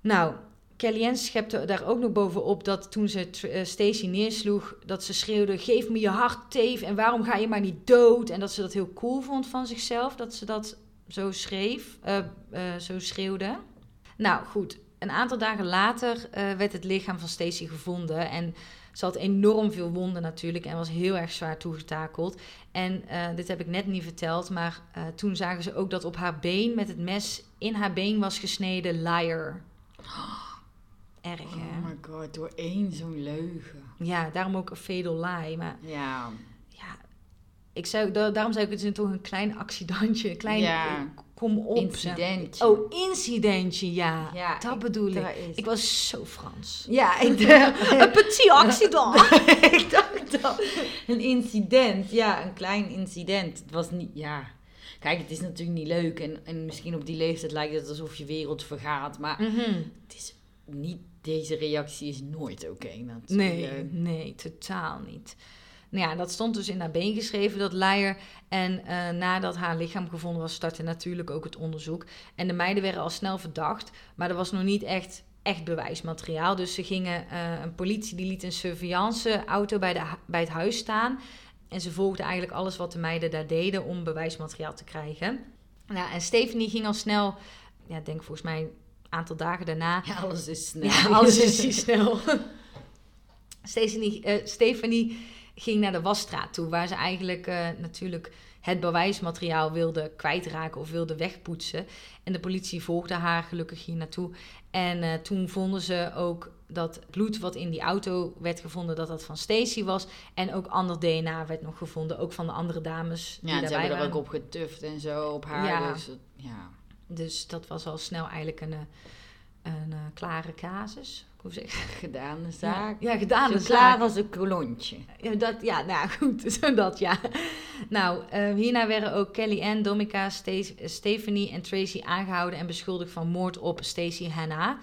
B: Nou, Kellyanne schepte daar ook nog bovenop dat toen ze uh, Stacy neersloeg, dat ze schreeuwde: Geef me je hart, Teef, en waarom ga je maar niet dood? En dat ze dat heel cool vond van zichzelf, dat ze dat zo schreef, uh, uh, zo schreeuwde. Nou goed, een aantal dagen later werd het lichaam van Stacy gevonden. En ze had enorm veel wonden natuurlijk en was heel erg zwaar toegetakeld. En dit heb ik net niet verteld, maar toen zagen ze ook dat op haar been met het mes in haar been was gesneden liar. Erg,
A: hè? Oh my god, door één zo'n leugen.
B: Ja, daarom ook een fatal lie. Maar
A: ja
B: ik zou, daarom zei ik het is toch een klein accidentje. Een klein, ja. kom op.
A: Incidentje.
B: Oh, incidentje, ja. ja dat bedoel ik. Ik was zo Frans.
A: Ja, ik
B: een petit accident.
A: ik dacht dat. Een incident, ja, een klein incident. Het was niet, ja... Kijk, het is natuurlijk niet leuk. En, en misschien op die leeftijd lijkt het alsof je wereld vergaat. Maar mhm. het is niet, deze reactie is nooit oké natuurlijk.
B: Nee, nee, totaal niet. Nou ja, dat stond dus in haar been geschreven, dat Leier. En uh, nadat haar lichaam gevonden was, startte natuurlijk ook het onderzoek. En de meiden werden al snel verdacht, maar er was nog niet echt, echt bewijsmateriaal. Dus ze gingen, uh, een politie die liet een surveillance-auto bij, de, bij het huis staan. En ze volgden eigenlijk alles wat de meiden daar deden om bewijsmateriaal te krijgen. Nou, en Stephanie ging al snel, ja, denk volgens mij een aantal dagen daarna.
A: Ja, alles is snel.
B: Ja, alles is snel. Stephanie, uh, Stephanie ging naar de wasstraat toe, waar ze eigenlijk uh, natuurlijk het bewijsmateriaal wilde kwijtraken of wilde wegpoetsen. En de politie volgde haar gelukkig hier naartoe. En uh, toen vonden ze ook dat bloed wat in die auto werd gevonden, dat dat van Stacy was. En ook ander DNA werd nog gevonden, ook van de andere dames.
A: Die ja, ze hebben er ook op getuft en zo, op haar. Ja. Dus, ja.
B: dus dat was al snel eigenlijk een, een, een klare casus. Hoe zeg
A: Gedaan de zaak.
B: Ja, ja gedaan
A: de zaak. klaar als een kolontje.
B: Ja, dat, ja nou goed, zo dat ja. Nou, uh, hierna werden ook Kelly Ann, Domica, Stephanie en Tracy aangehouden en beschuldigd van moord op Stacey Hannah.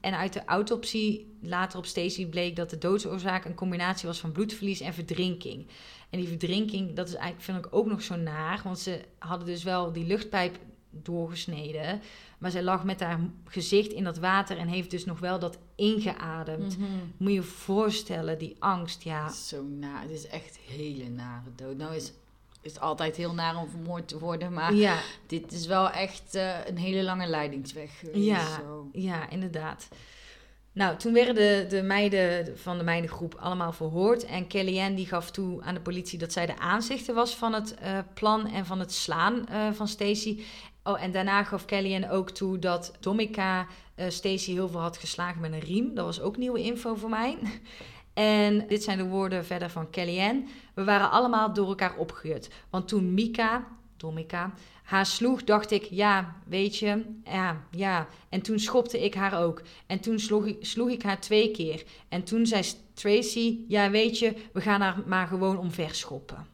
B: En uit de autopsie later op Stacy bleek dat de doodsoorzaak een combinatie was van bloedverlies en verdrinking. En die verdrinking, dat is eigenlijk, vind ik ook nog zo naar. Want ze hadden dus wel die luchtpijp doorgesneden. Maar zij lag met haar gezicht in dat water en heeft dus nog wel dat ingeademd. Mhm. Moet je je voorstellen, die angst, ja.
A: Zo naar. Het is echt hele nare dood. Nou is is altijd heel naar om vermoord te worden. Maar ja. dit is wel echt uh, een hele lange leidingsweg geweest.
B: Ja, zo. ja inderdaad. Nou, toen werden de, de meiden van de meidengroep allemaal verhoord. En Kellyanne die gaf toe aan de politie dat zij de aanzichter was van het uh, plan en van het slaan uh, van Stacy. Oh, en daarna gaf Kellyanne ook toe dat Domica uh, Stacy heel veel had geslagen met een riem. Dat was ook nieuwe info voor mij. En dit zijn de woorden verder van Kellyanne. We waren allemaal door elkaar opgehuurd. Want toen Mika, Domika, haar sloeg, dacht ik, ja, weet je, ja, ja. En toen schopte ik haar ook. En toen sloeg ik, sloeg ik haar twee keer. En toen zei Tracy, ja, weet je, we gaan haar maar gewoon omver schoppen.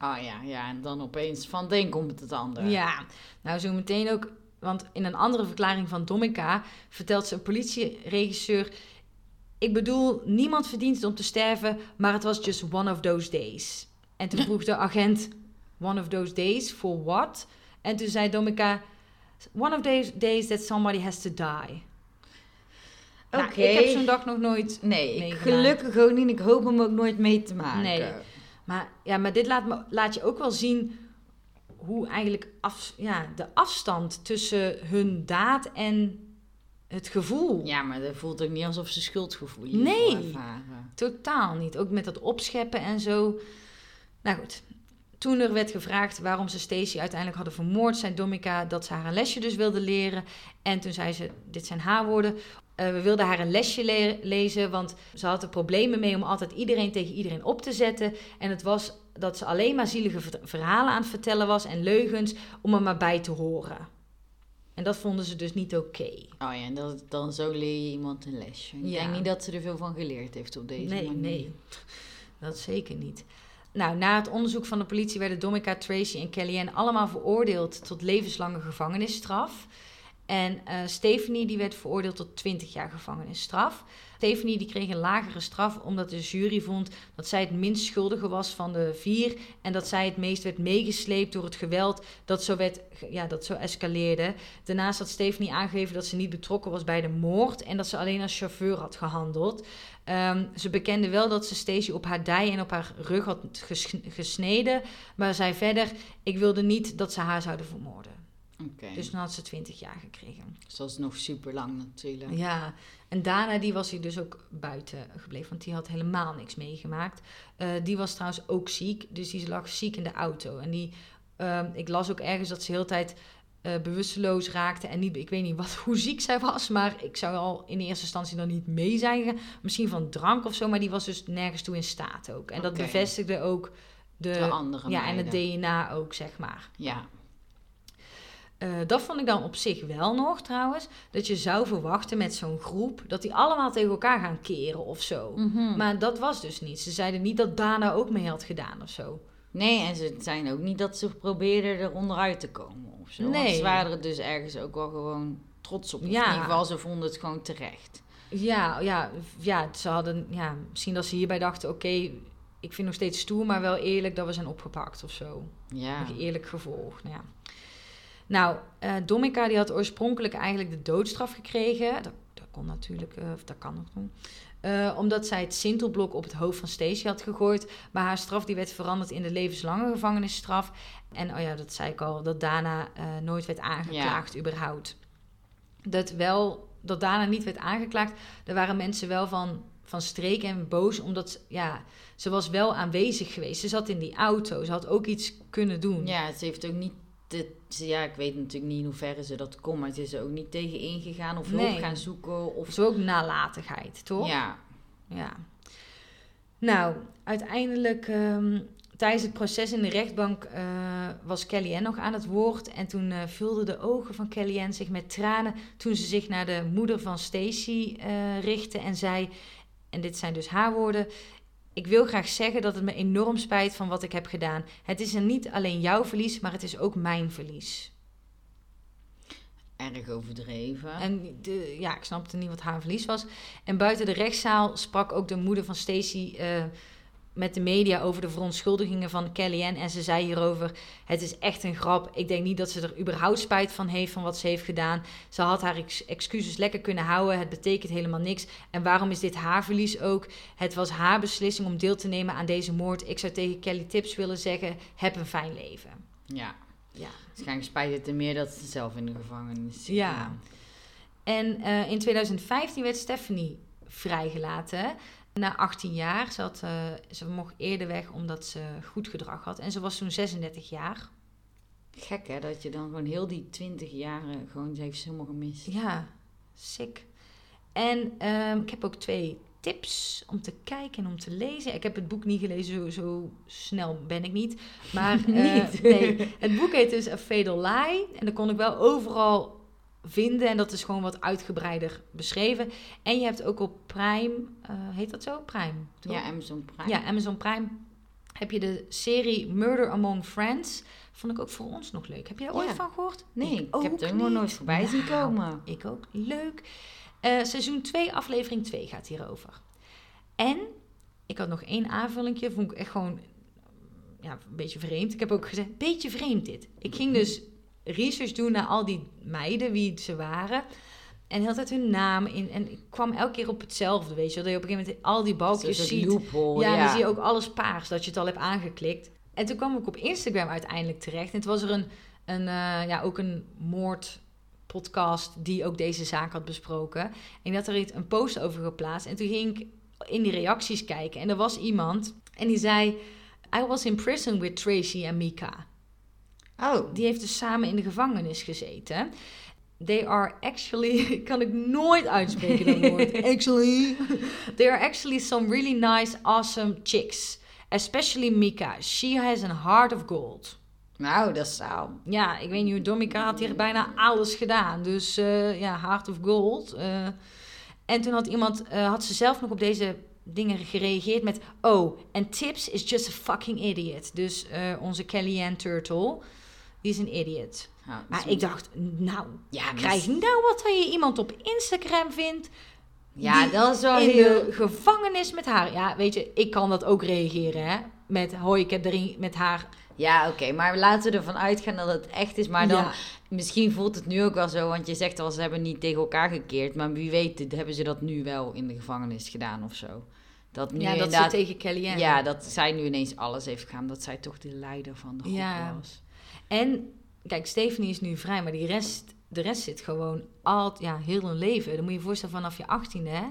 A: Ah oh, ja, ja, en dan opeens van de een komt het ander.
B: Ja, nou zo meteen ook, want in een andere verklaring van Domika vertelt ze een politieregisseur ik bedoel, niemand verdient het om te sterven, maar het was just one of those days. En toen vroeg de agent, one of those days, for what? En toen zei Domika, one of those days that somebody has to die. Nou, Oké. ik heb zo'n dag nog nooit
A: Nee, gelukkig ook niet. Ik hoop hem ook nooit mee te maken.
B: Nee. Maar, ja, maar dit laat, me, laat je ook wel zien hoe eigenlijk af, ja, de afstand tussen hun daad en het gevoel.
A: Ja, maar dat voelt ook niet alsof ze schuldgevoel
B: Nee.
A: ervaren.
B: Totaal niet. Ook met dat opscheppen en zo. Nou goed. Toen er werd gevraagd waarom ze Stacy uiteindelijk hadden vermoord, zei Domica dat ze haar een lesje dus wilde leren. En toen zei ze, dit zijn haar woorden, eh, we wilden haar een lesje le- lezen, want ze had er problemen mee om altijd iedereen tegen iedereen op te zetten. En het was dat ze alleen maar zielige ver- verhalen aan het vertellen was en leugens om er maar bij te horen. En dat vonden ze dus niet oké.
A: Oh ja, en dat, dan zo leer je iemand een lesje. Ik
B: Ja.
A: denk niet dat ze er veel van geleerd heeft op deze
B: nee,
A: manier.
B: nee, dat zeker niet. Nou, na het onderzoek van de politie werden Domica, Tracy en Kellyanne allemaal veroordeeld tot levenslange gevangenisstraf. En eh, Stephanie die werd veroordeeld tot 20 jaar gevangenisstraf. Stephanie die kreeg een lagere straf omdat de jury vond dat zij het minst schuldige was van de vier. En dat zij het meest werd meegesleept door het geweld dat zo, werd, ja, dat zo escaleerde. Daarnaast had Stephanie aangegeven dat ze niet betrokken was bij de moord en dat ze alleen als chauffeur had gehandeld. Ehm, ze bekende wel dat ze Stacey op haar dij en op haar rug had ges- gesneden. Maar zei verder, ik wilde niet dat ze haar zouden vermoorden. Dus
A: dus
B: dan had ze 20 jaar gekregen.
A: dat is nog super lang natuurlijk.
B: Ja, en daarna die was hij dus ook buiten gebleven, want die had helemaal niks meegemaakt. Eh, die was trouwens ook ziek, dus die lag ziek in de auto. En die, ehm, ik las ook ergens dat ze de hele tijd eh, bewusteloos raakte. En niet, ik weet niet wat, hoe ziek zij was, maar ik zou al in eerste instantie dan niet mee zijn gegaan. Misschien van drank of zo, maar die was dus nergens toe in staat ook. En dat bevestigde ook de,
A: De andere
B: ja, en het. DNA ook, zeg maar.
A: Ja,
B: Eh, dat vond ik dan op zich wel nog trouwens. Dat je zou verwachten met zo'n groep dat die allemaal tegen elkaar gaan keren of zo.
A: Mhm.
B: Maar dat was dus niet. Ze zeiden niet dat Dana ook mee had gedaan of zo.
A: Nee, en ze zijn ook niet dat ze probeerden er onderuit te komen of zo.
B: Nee.
A: Want ze waren er dus ergens ook wel gewoon trots op.
B: Ja.
A: In ieder geval, ze vonden het gewoon terecht.
B: Ja, ja, ja, ze hadden, ja, misschien dat ze hierbij dachten: oké, ik vind nog steeds stoer, maar wel eerlijk dat we zijn opgepakt of zo.
A: Ja.
B: Nog eerlijk gevolgd. Nou, ja. Nou eh, Domica die had oorspronkelijk eigenlijk de doodstraf gekregen. Dat, dat kon natuurlijk, eh, of dat kan nog doen. Eh, omdat zij het sintelblok op het hoofd van Stacey had gegooid. Maar haar straf die werd veranderd in de levenslange gevangenisstraf. En oh ja, dat zei ik al, dat Dana eh, nooit werd aangeklaagd überhaupt. Dat wel, dat Dana niet werd aangeklaagd. Er waren mensen wel van, van streek en boos. Omdat, ja, ze was wel aanwezig geweest. Ze zat in die auto. Ze had ook iets kunnen doen.
A: Ja, ze heeft ook niet... Ze- ja, ik weet natuurlijk niet in hoeverre ze dat kon, maar ze is er ook niet tegen ingegaan of hulp
B: Nee.
A: gaan zoeken. Of,
B: zo ook nalatigheid, toch?
A: Ja,
B: Ja. Nou, uiteindelijk ehm, tijdens het proces in de rechtbank eh, was Kellyanne nog aan het woord. En toen eh, vulden de ogen van Kellyanne zich met tranen toen ze zich naar de moeder van Stacy eh, richtte en zei, en dit zijn dus haar woorden... Ik wil graag zeggen dat het me enorm spijt van wat ik heb gedaan. Het is er niet alleen jouw verlies, maar het is ook mijn verlies.
A: erg overdreven.
B: En de, ja, ik snapte niet wat haar verlies was. En buiten de rechtszaal sprak ook de moeder van Stacy eh, met de media over de verontschuldigingen van Kellyanne. En ze zei hierover: Het is echt een grap. Ik denk niet dat ze er überhaupt spijt van heeft van wat ze heeft gedaan. Ze had haar ex- excuses lekker kunnen houden. Het betekent helemaal niks. En waarom is dit haar verlies ook? Het was haar beslissing om deel te nemen aan deze moord. Ik zou tegen Kelly Tips willen zeggen: Heb een fijn leven.
A: Ja,
B: Ja.
A: waarschijnlijk spijt het er meer dat ze zelf in de gevangenis zit.
B: Ja. En eh, in 2015 werd Stephanie vrijgelaten. Na 18 jaar. Ze, had, eh, ze mocht eerder weg omdat ze goed gedrag had. En ze was toen 36 jaar.
A: Gek hè, dat je dan gewoon heel die 20 jaren gewoon ze heeft ze helemaal gemist.
B: Ja, sick. En ehm, ik heb ook twee tips om te kijken en om te lezen. Ik heb het boek niet gelezen, zo, zo snel ben ik niet. Maar eh,
A: Niet.
B: nee, het boek heet dus A Fatal Lie. En dat kon ik wel overal vinden. En dat is gewoon wat uitgebreider beschreven. En je hebt ook op Prime, eh, heet dat zo? Prime, toch?
A: Ja, Amazon Prime.
B: Ja, Amazon Prime. Heb je de serie Murder Among Friends. Vond ik ook voor ons nog leuk. Heb je daar ooit van gehoord?
A: Nee, ik, heb
B: ook
A: het helemaal nooit voorbij zien
B: Nou,
A: komen.
B: Ik ook. Leuk. Eh, seizoen 2, aflevering 2 gaat hierover. En ik had nog één aanvullingje. Vond ik echt gewoon ja, een beetje vreemd. Ik heb ook gezegd, beetje vreemd dit. Ik ging dus research doen naar al die meiden, wie ze waren. En heel tijd hun naam in. En ik kwam elke keer op hetzelfde, weet je wel. Dat je op een gegeven moment al die balkjes ziet.
A: loophole,
B: Ja,
A: ja.
B: dan zie je ook alles paars, dat je het al hebt aangeklikt. En toen kwam ik op Instagram uiteindelijk terecht. En toen was er een, een, eh, ja, ook een podcast die ook deze zaak had besproken. En ik had er een post over geplaatst. En toen ging ik in die reacties kijken. En er was iemand en die zei... I was in prison with Tracy en Mika.
A: Oh.
B: Die heeft dus samen in de gevangenis gezeten. They are actually, kan ik nooit uitspreken dat woord. actually. They are actually some really nice, awesome chicks. Especially Mika. She has a heart of gold.
A: Nou, dat zou.
B: Ja, ik weet niet hoe had hier bijna alles gedaan. Dus uh, ja, heart of gold. Uh, en toen had iemand, uh, had ze zelf nog op deze dingen gereageerd met... Oh, en Tips is just a fucking idiot. Dus onze Kellyanne Turtle, die is een idiot. Maar ik dacht, nou, ja, krijg nou wat dat je iemand op Instagram vindt...
A: Ja, dat is wel
B: in
A: heel...
B: de gevangenis met haar. Ja, weet je, ik kan dat ook reageren, hè. Met, hoi, ik heb erin met haar...
A: Ja, oké, maar laten we ervan uitgaan dat het echt is. Maar dan, misschien voelt het nu ook wel zo, want je zegt al, ze hebben niet tegen elkaar gekeerd. Maar wie weet, hebben ze dat nu wel in de gevangenis gedaan of zo.
B: Dat nu ja, dat ze tegen Kellyanne.
A: Ja, dat zij nu ineens alles heeft gedaan. Dat zij toch de leider van de groep ja. was.
B: En kijk, Stephanie is nu vrij, maar die rest, de rest zit gewoon al, ja, heel hun leven. Dan moet je je voorstellen vanaf je 18e, hè?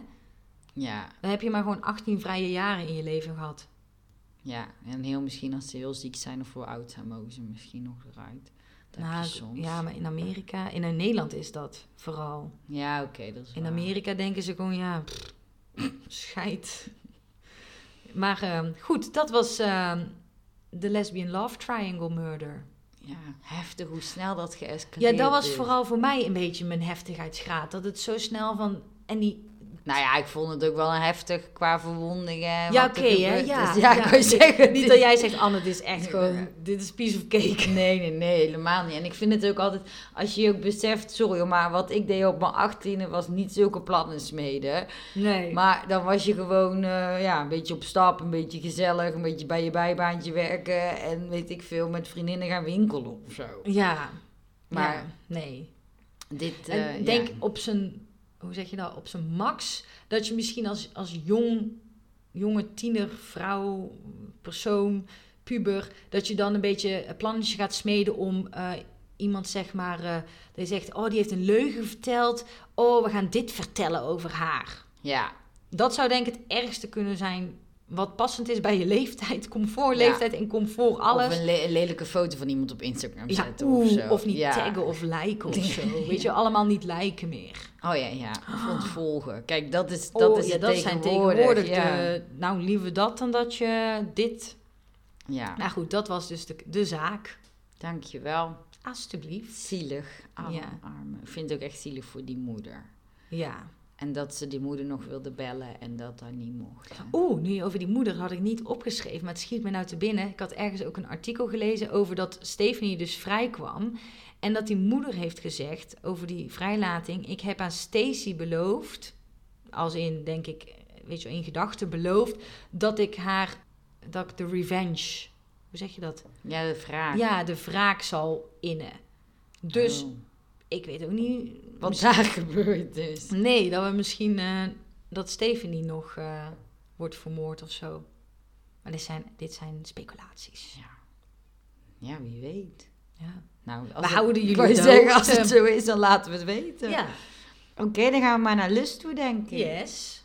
A: Ja.
B: Dan heb je maar gewoon 18 vrije jaren in je leven gehad.
A: Ja, en heel misschien als ze heel ziek zijn of voor oud zijn, mogen ze misschien nog eruit.
B: Dat nou, soms. Ja, maar in Amerika, in Nederland is dat vooral.
A: Ja, oké. dat is
B: in Amerika denken ze gewoon, ja, scheid. Maar uh, goed, dat was uh, de Lesbian Love Triangle Murder.
A: Ja, heftig hoe snel dat geëscaleerd
B: Ja, dat was vooral voor mij een beetje mijn heftigheidsgraad. Dat het zo snel van... En die,
A: nou ja, ik vond het ook wel een heftig qua verwondingen.
B: Ja, oké, hè? Ja,
A: ja, kan je zeggen.
B: Niet dat jij zegt, Anne, dit is echt gewoon, dit is piece of cake.
A: Nee, nee, nee, helemaal niet. En ik vind het ook altijd, als je je ook beseft, sorry, maar wat ik deed op mijn achttiende was niet zulke plannen smeden.
B: Nee.
A: Maar dan was je gewoon, uh, ja, een beetje op stap, een beetje gezellig, een beetje bij je bijbaantje werken en weet ik veel, met vriendinnen gaan winkelen of zo.
B: Ja. Maar, nee.
A: Dit,
B: uh, denk op zijn hoe zeg je dat, op zijn max. Dat je misschien als, als jong, jonge tiener, vrouw, persoon, puber, dat je dan een beetje een plannetje gaat smeden om uh, iemand, zeg maar, uh, die zegt, oh, die heeft een leugen verteld. Oh, we gaan dit vertellen over haar.
A: Ja.
B: Dat zou denk ik het ergste kunnen zijn wat passend is bij je leeftijd, comfort, leeftijd en comfort, alles.
A: Of een, lelijke foto van iemand op Instagram zetten of zo.
B: Of niet taggen of liken of zo. Weet je, allemaal niet liken meer.
A: Oh ja, ja. Of ontvolgen. Kijk, dat is, dat
B: oh,
A: is
B: ja, dat zijn tegenwoordig de, nou, liever dat dan dat je dit...
A: Ja.
B: Nou goed, dat was dus de, de zaak.
A: Dankjewel.
B: Alsjeblieft.
A: Zielig. Arme, ja. arme. Ik vind het ook echt zielig voor die moeder.
B: Ja.
A: En dat ze die moeder nog wilde bellen en dat dat niet mocht.
B: Oeh, nu over die moeder had ik niet opgeschreven, maar het schiet me nou te binnen. Ik had ergens ook een artikel gelezen over dat Stephanie dus vrij kwam. En dat die moeder heeft gezegd over die vrijlating: Ik heb aan Stacy beloofd, als in, denk ik, weet je, in gedachten beloofd, dat ik haar, dat ik de revenge, hoe zeg je dat?
A: Ja, de wraak.
B: Ja, de wraak zal innen. Dus oh. ik weet ook niet
A: wat daar gebeurd is.
B: Nee, dat we misschien uh, dat Stephanie nog uh, wordt vermoord of zo. Maar dit zijn, dit zijn speculaties.
A: Ja. ja, wie weet.
B: Ja.
A: Nou,
B: we houden jullie
A: dood. zeggen, als het zo is, dan laten we het weten.
B: Ja.
A: Oké, dan gaan we maar naar lust toe, denk ik.
B: Yes.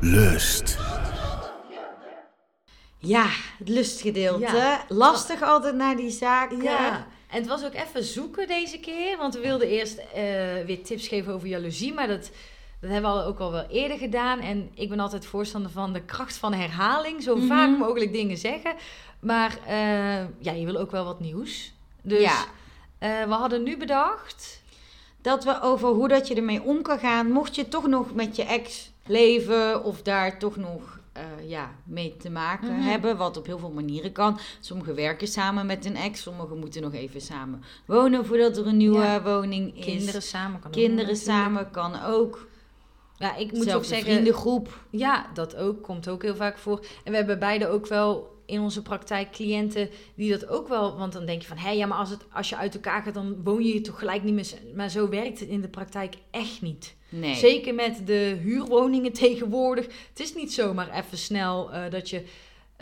C: Lust.
A: Ja, het lustgedeelte. Lastig altijd naar die zaken.
B: Ja. En het was ook even zoeken deze keer, want we wilden eerst uh, weer tips geven over jaloezie, maar dat, dat hebben we ook al wel eerder gedaan. En ik ben altijd voorstander van de kracht van herhaling, zo mm vaak mogelijk dingen zeggen. Maar uh, ja, je wil ook wel wat nieuws. Dus ja. uh, we hadden nu bedacht
A: dat we over hoe dat je ermee om kan gaan, mocht je toch nog met je ex leven of daar toch nog uh, ja, mee te maken mhm. hebben. Wat op heel veel manieren kan. Sommigen werken samen met een ex. Sommigen moeten nog even samen wonen voordat er een nieuwe woning is.
B: Kinderen samen kan
A: Kinderen
B: ook
A: samen kan ook.
B: Ja, ik moet ook zeggen...
A: vriendengroep.
B: Ja, dat ook. Komt ook heel vaak voor. En we hebben beide ook wel in onze praktijk cliënten die dat ook wel... Want dan denk je van, hé, ja, maar als, het, als je uit elkaar gaat... dan woon je toch gelijk niet meer... Maar zo werkt het in de praktijk echt niet.
A: Nee.
B: Zeker met de huurwoningen tegenwoordig. Het is niet zomaar even snel uh, dat je...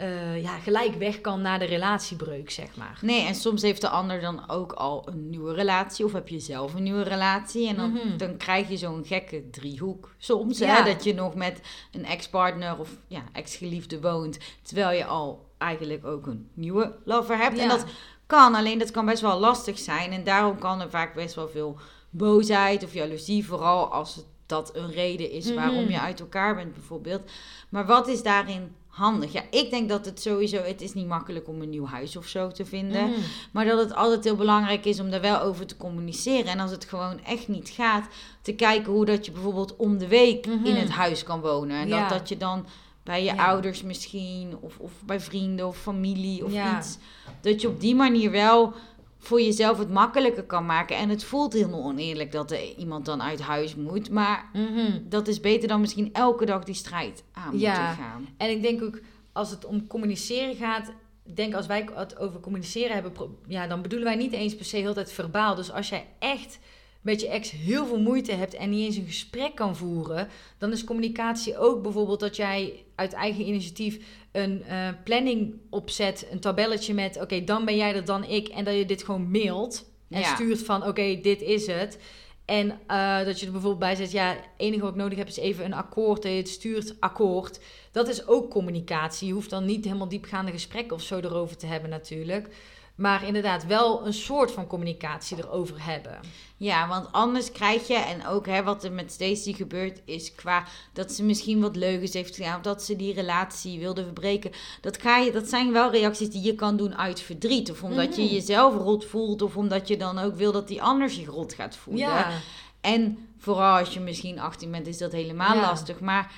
B: uh, ja, gelijk weg kan naar de relatiebreuk, zeg maar.
A: Nee, en soms heeft de ander dan ook al een nieuwe relatie. Of heb je zelf een nieuwe relatie. En dan, mhm. dan krijg je zo'n gekke driehoek soms. Hè, dat je nog met een ex-partner of ja, ex-geliefde woont. Terwijl je al eigenlijk ook een nieuwe lover hebt. En dat kan, alleen dat kan best wel lastig zijn. En daarom kan er vaak best wel veel boosheid of jaloezie. Vooral als het dat een reden is waarom mhm. je uit elkaar bent bijvoorbeeld. Maar wat is daarin handig. Ja, ik denk dat het sowieso, het is niet makkelijk om een nieuw huis of zo te vinden. Mhm. Maar dat het altijd heel belangrijk is om daar wel over te communiceren. En als het gewoon echt niet gaat, te kijken hoe dat je bijvoorbeeld om de week in mhm. het huis kan wonen. En dat, dat je dan bij je ouders misschien, of, of bij vrienden of familie of iets. Dat je op die manier wel voor jezelf het makkelijker kan maken. En het voelt heel oneerlijk dat er iemand dan uit huis moet. Maar mhm. dat is beter dan misschien elke dag die strijd aan ja. moeten gaan.
B: En ik denk ook, als het om communiceren gaat... denk als wij het over communiceren hebben... ja, dan bedoelen wij niet eens per se heel tijd verbaal. Dus als jij echt met je ex heel veel moeite hebt en niet eens een gesprek kan voeren, dan is communicatie ook bijvoorbeeld dat jij uit eigen initiatief een uh, planning opzet, een tabelletje met oké, dan ben jij er dan ik en dat je dit gewoon mailt en stuurt van oké, dit is het. En uh, dat je er bijvoorbeeld bij zet, ja, het enige wat ik nodig heb is even een akkoord. Dat je het stuurt akkoord. Dat is ook communicatie. Je hoeft dan niet helemaal diepgaande gesprekken of zo erover te hebben natuurlijk. Maar inderdaad wel een soort van communicatie erover hebben.
A: Ja, want anders krijg je, en ook hè, wat er met Stacey gebeurt, is qua dat ze misschien wat leugens heeft gedaan. Of dat ze die relatie wilde verbreken. Dat, ga je, dat zijn wel reacties die je kan doen uit verdriet. Of omdat je mhm. jezelf rot voelt. Of omdat je dan ook wil dat die ander zich rot gaat voelen. Ja. En vooral als je misschien 18 bent, is dat helemaal lastig. Maar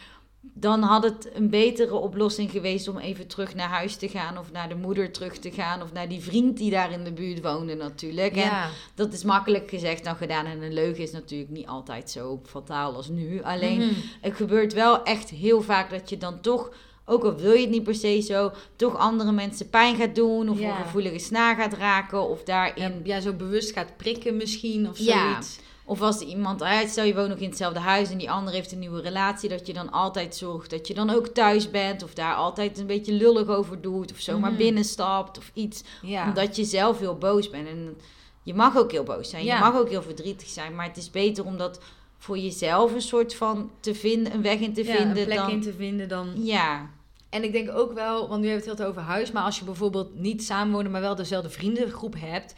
A: dan had het een betere oplossing geweest om even terug naar huis te gaan. Of naar de moeder terug te gaan. Of naar die vriend die daar in de buurt woonde natuurlijk. En dat is makkelijk gezegd dan gedaan. En een leugen is natuurlijk niet altijd zo fataal als nu. Alleen mhm. het gebeurt wel echt heel vaak dat je dan toch... Ook al wil je het niet per se zo, toch andere mensen pijn gaat doen. Of een gevoelige snaar gaat raken. Of daarin...
B: Ja, zo bewust gaat prikken misschien of zoiets.
A: Of als iemand, stel je woont nog in hetzelfde huis en die ander heeft een nieuwe relatie, dat je dan altijd zorgt dat je dan ook thuis bent. Of daar altijd een beetje lullig over doet. Of zomaar mm binnenstapt of iets. Omdat je zelf heel boos bent. En je mag ook heel boos zijn. Je mag ook heel verdrietig zijn. Maar het is beter om dat voor jezelf een soort van te vinden, een weg in te vinden.
B: Een plek in te vinden dan.
A: Ja.
B: En ik denk ook wel, want nu hebben we het heel over huis, maar als je bijvoorbeeld niet samenwonen, maar wel dezelfde vriendengroep hebt.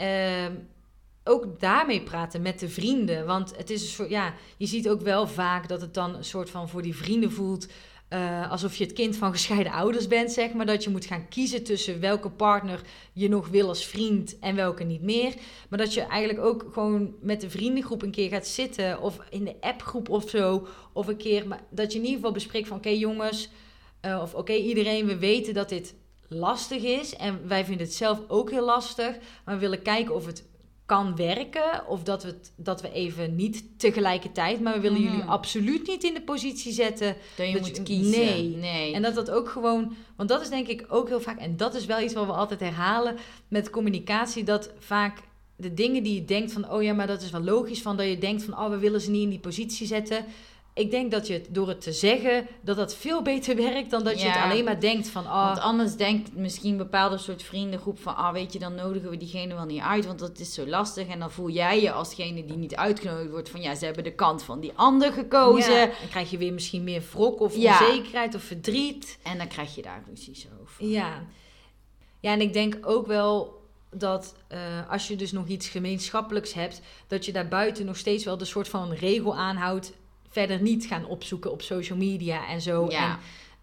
B: Uh, ook daarmee praten met de vrienden. Want het is een soort, ja, je ziet ook wel vaak dat het dan een soort van voor die vrienden voelt. Uh, alsof je het kind van gescheiden ouders bent, zeg maar. Dat je moet gaan kiezen tussen welke partner je nog wil als vriend en welke niet meer. Maar dat je eigenlijk ook gewoon met de vriendengroep een keer gaat zitten. Of in de appgroep of zo. Of een keer, maar dat je in ieder geval bespreekt van... Oké jongens, uh, of oké iedereen, we weten dat dit lastig is. En wij vinden het zelf ook heel lastig. Maar we willen kijken of het kan werken. Of dat we, dat we even niet tegelijkertijd. Maar we willen jullie mhm. absoluut niet in de positie zetten.
A: Dat je moet kiezen.
B: Nee. nee. En dat dat ook gewoon. Want dat is denk ik ook heel vaak. En dat is wel iets wat we altijd herhalen met communicatie. Dat vaak de dingen die je denkt van. Oh ja, maar dat is wel logisch. Van dat je denkt van. Oh, we willen ze niet in die positie zetten ik denk dat je het door het te zeggen, dat dat veel beter werkt dan dat je het alleen maar denkt van... Oh.
A: Want anders denkt misschien een bepaalde soort vriendengroep van... Ah, weet je, dan nodigen we diegene wel niet uit, want dat is zo lastig. En dan voel jij je alsgene die niet uitgenodigd wordt van... Ja, ze hebben de kant van die ander gekozen. Ja,
B: dan krijg je weer misschien meer wrok of onzekerheid of verdriet.
A: En dan krijg je daar ruzies over.
B: Ja. Ja, en ik denk ook wel dat uh, als je dus nog iets gemeenschappelijks hebt, dat je daarbuiten nog steeds wel de soort van regel aanhoudt verder niet gaan opzoeken op social media en zo. Ja. En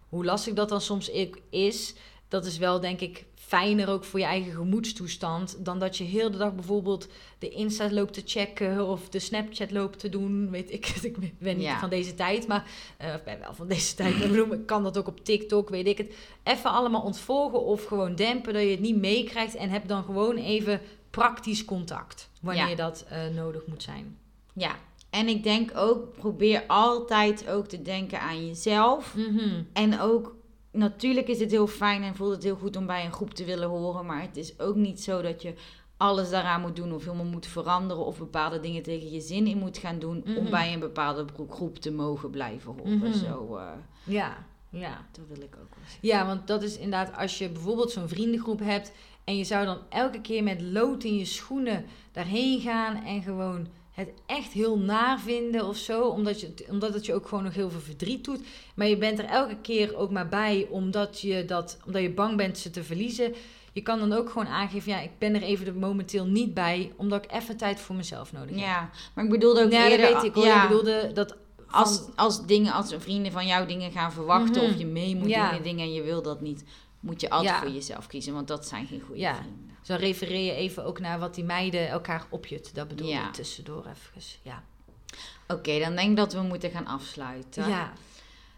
B: hoe lastig dat dan soms is, dat is wel denk ik fijner ook voor je eigen gemoedstoestand dan dat je heel de dag bijvoorbeeld de Insta loopt te checken of de Snapchat loopt te doen. Weet ik, ik ben niet van deze tijd, maar uh, of ben wel van deze tijd. Ik kan dat ook op TikTok, weet ik het. Even allemaal ontvolgen of gewoon dempen dat je het niet meekrijgt en heb dan gewoon even praktisch contact wanneer dat uh, nodig moet zijn.
A: Ja, en ik denk ook, probeer altijd ook te denken aan jezelf. Mhm. En ook, natuurlijk is het heel fijn en voelt het heel goed om bij een groep te willen horen. Maar het is ook niet zo dat je alles daaraan moet doen of helemaal moet veranderen of bepaalde dingen tegen je zin in moet gaan doen om mhm. bij een bepaalde groep te mogen blijven horen. Mhm. Zo, uh,
B: ja. Ja.
A: Dat wil ik ook wel zien.
B: Ja, want dat is inderdaad als je bijvoorbeeld zo'n vriendengroep hebt en je zou dan elke keer met lood in je schoenen daarheen gaan en gewoon het echt heel naar vinden of zo, omdat, je, omdat het je ook gewoon nog heel veel verdriet doet. Maar je bent er elke keer ook maar bij omdat je, dat, omdat je bang bent ze te verliezen. Je kan dan ook gewoon aangeven, ja, ik ben er even momenteel niet bij, omdat ik even tijd voor mezelf nodig heb.
A: Ja, maar ik bedoelde ook
B: Ja,
A: eerder...
B: dat weet ik hoor.
A: Ja,
B: Ik bedoelde dat
A: als, als dingen, als vrienden van jou dingen gaan verwachten
B: Mhm.
A: of je mee moet
B: Ja.
A: doen in dingen en je wil dat niet, moet je altijd
B: Ja.
A: voor jezelf kiezen, want dat zijn geen goede
B: Ja.
A: vrienden.
B: Zo refereer je even ook naar wat die meiden elkaar opjutten. Dat bedoel
A: Ja.
B: ik tussendoor even. Ja.
A: Oké, dan denk ik dat we moeten gaan afsluiten.
B: ja.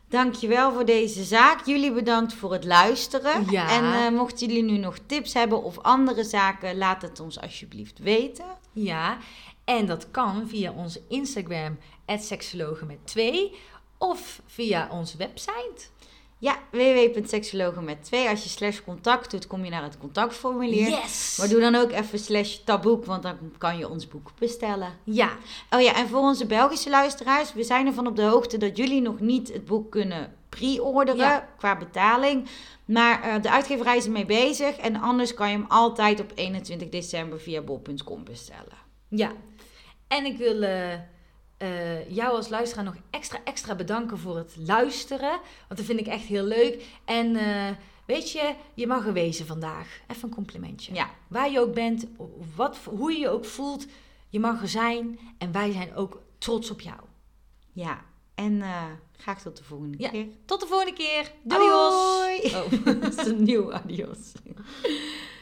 A: Dankjewel voor deze zaak. Jullie bedankt voor het luisteren.
B: Ja.
A: En eh, mochten jullie nu nog tips hebben of andere zaken, laat het ons alsjeblieft weten.
B: Ja, en dat kan via onze Instagram, seksologen met 2, of via onze website.
A: Ja, www.seksologen met 2. Als je slash contact doet, kom je naar het contactformulier.
B: Yes!
A: Maar doe dan ook even slash taboek, want dan kan je ons boek bestellen.
B: Ja,
A: Oh ja, en voor onze Belgische luisteraars, we zijn ervan op de hoogte dat jullie nog niet het boek kunnen pre-orderen
B: Ja.
A: qua betaling. Maar eh, de uitgeverij is ermee bezig en anders kan je hem altijd op 21 december via bol.com bestellen.
B: ja. En ik wil eh, eh, jou als luisteraar nog extra, extra bedanken voor het luisteren. Want dat vind ik echt heel leuk. En eh, weet je, je mag er wezen vandaag. Even een complimentje.
A: Ja,
B: Waar je ook bent, wat, hoe je je ook voelt, je mag er zijn. En wij zijn ook trots op jou.
A: ja. En eh, graag tot de volgende
B: Ja.
A: keer.
B: Tot de volgende keer.
A: Doei!
B: Adios. Oh.
A: Dat is een nieuw adios.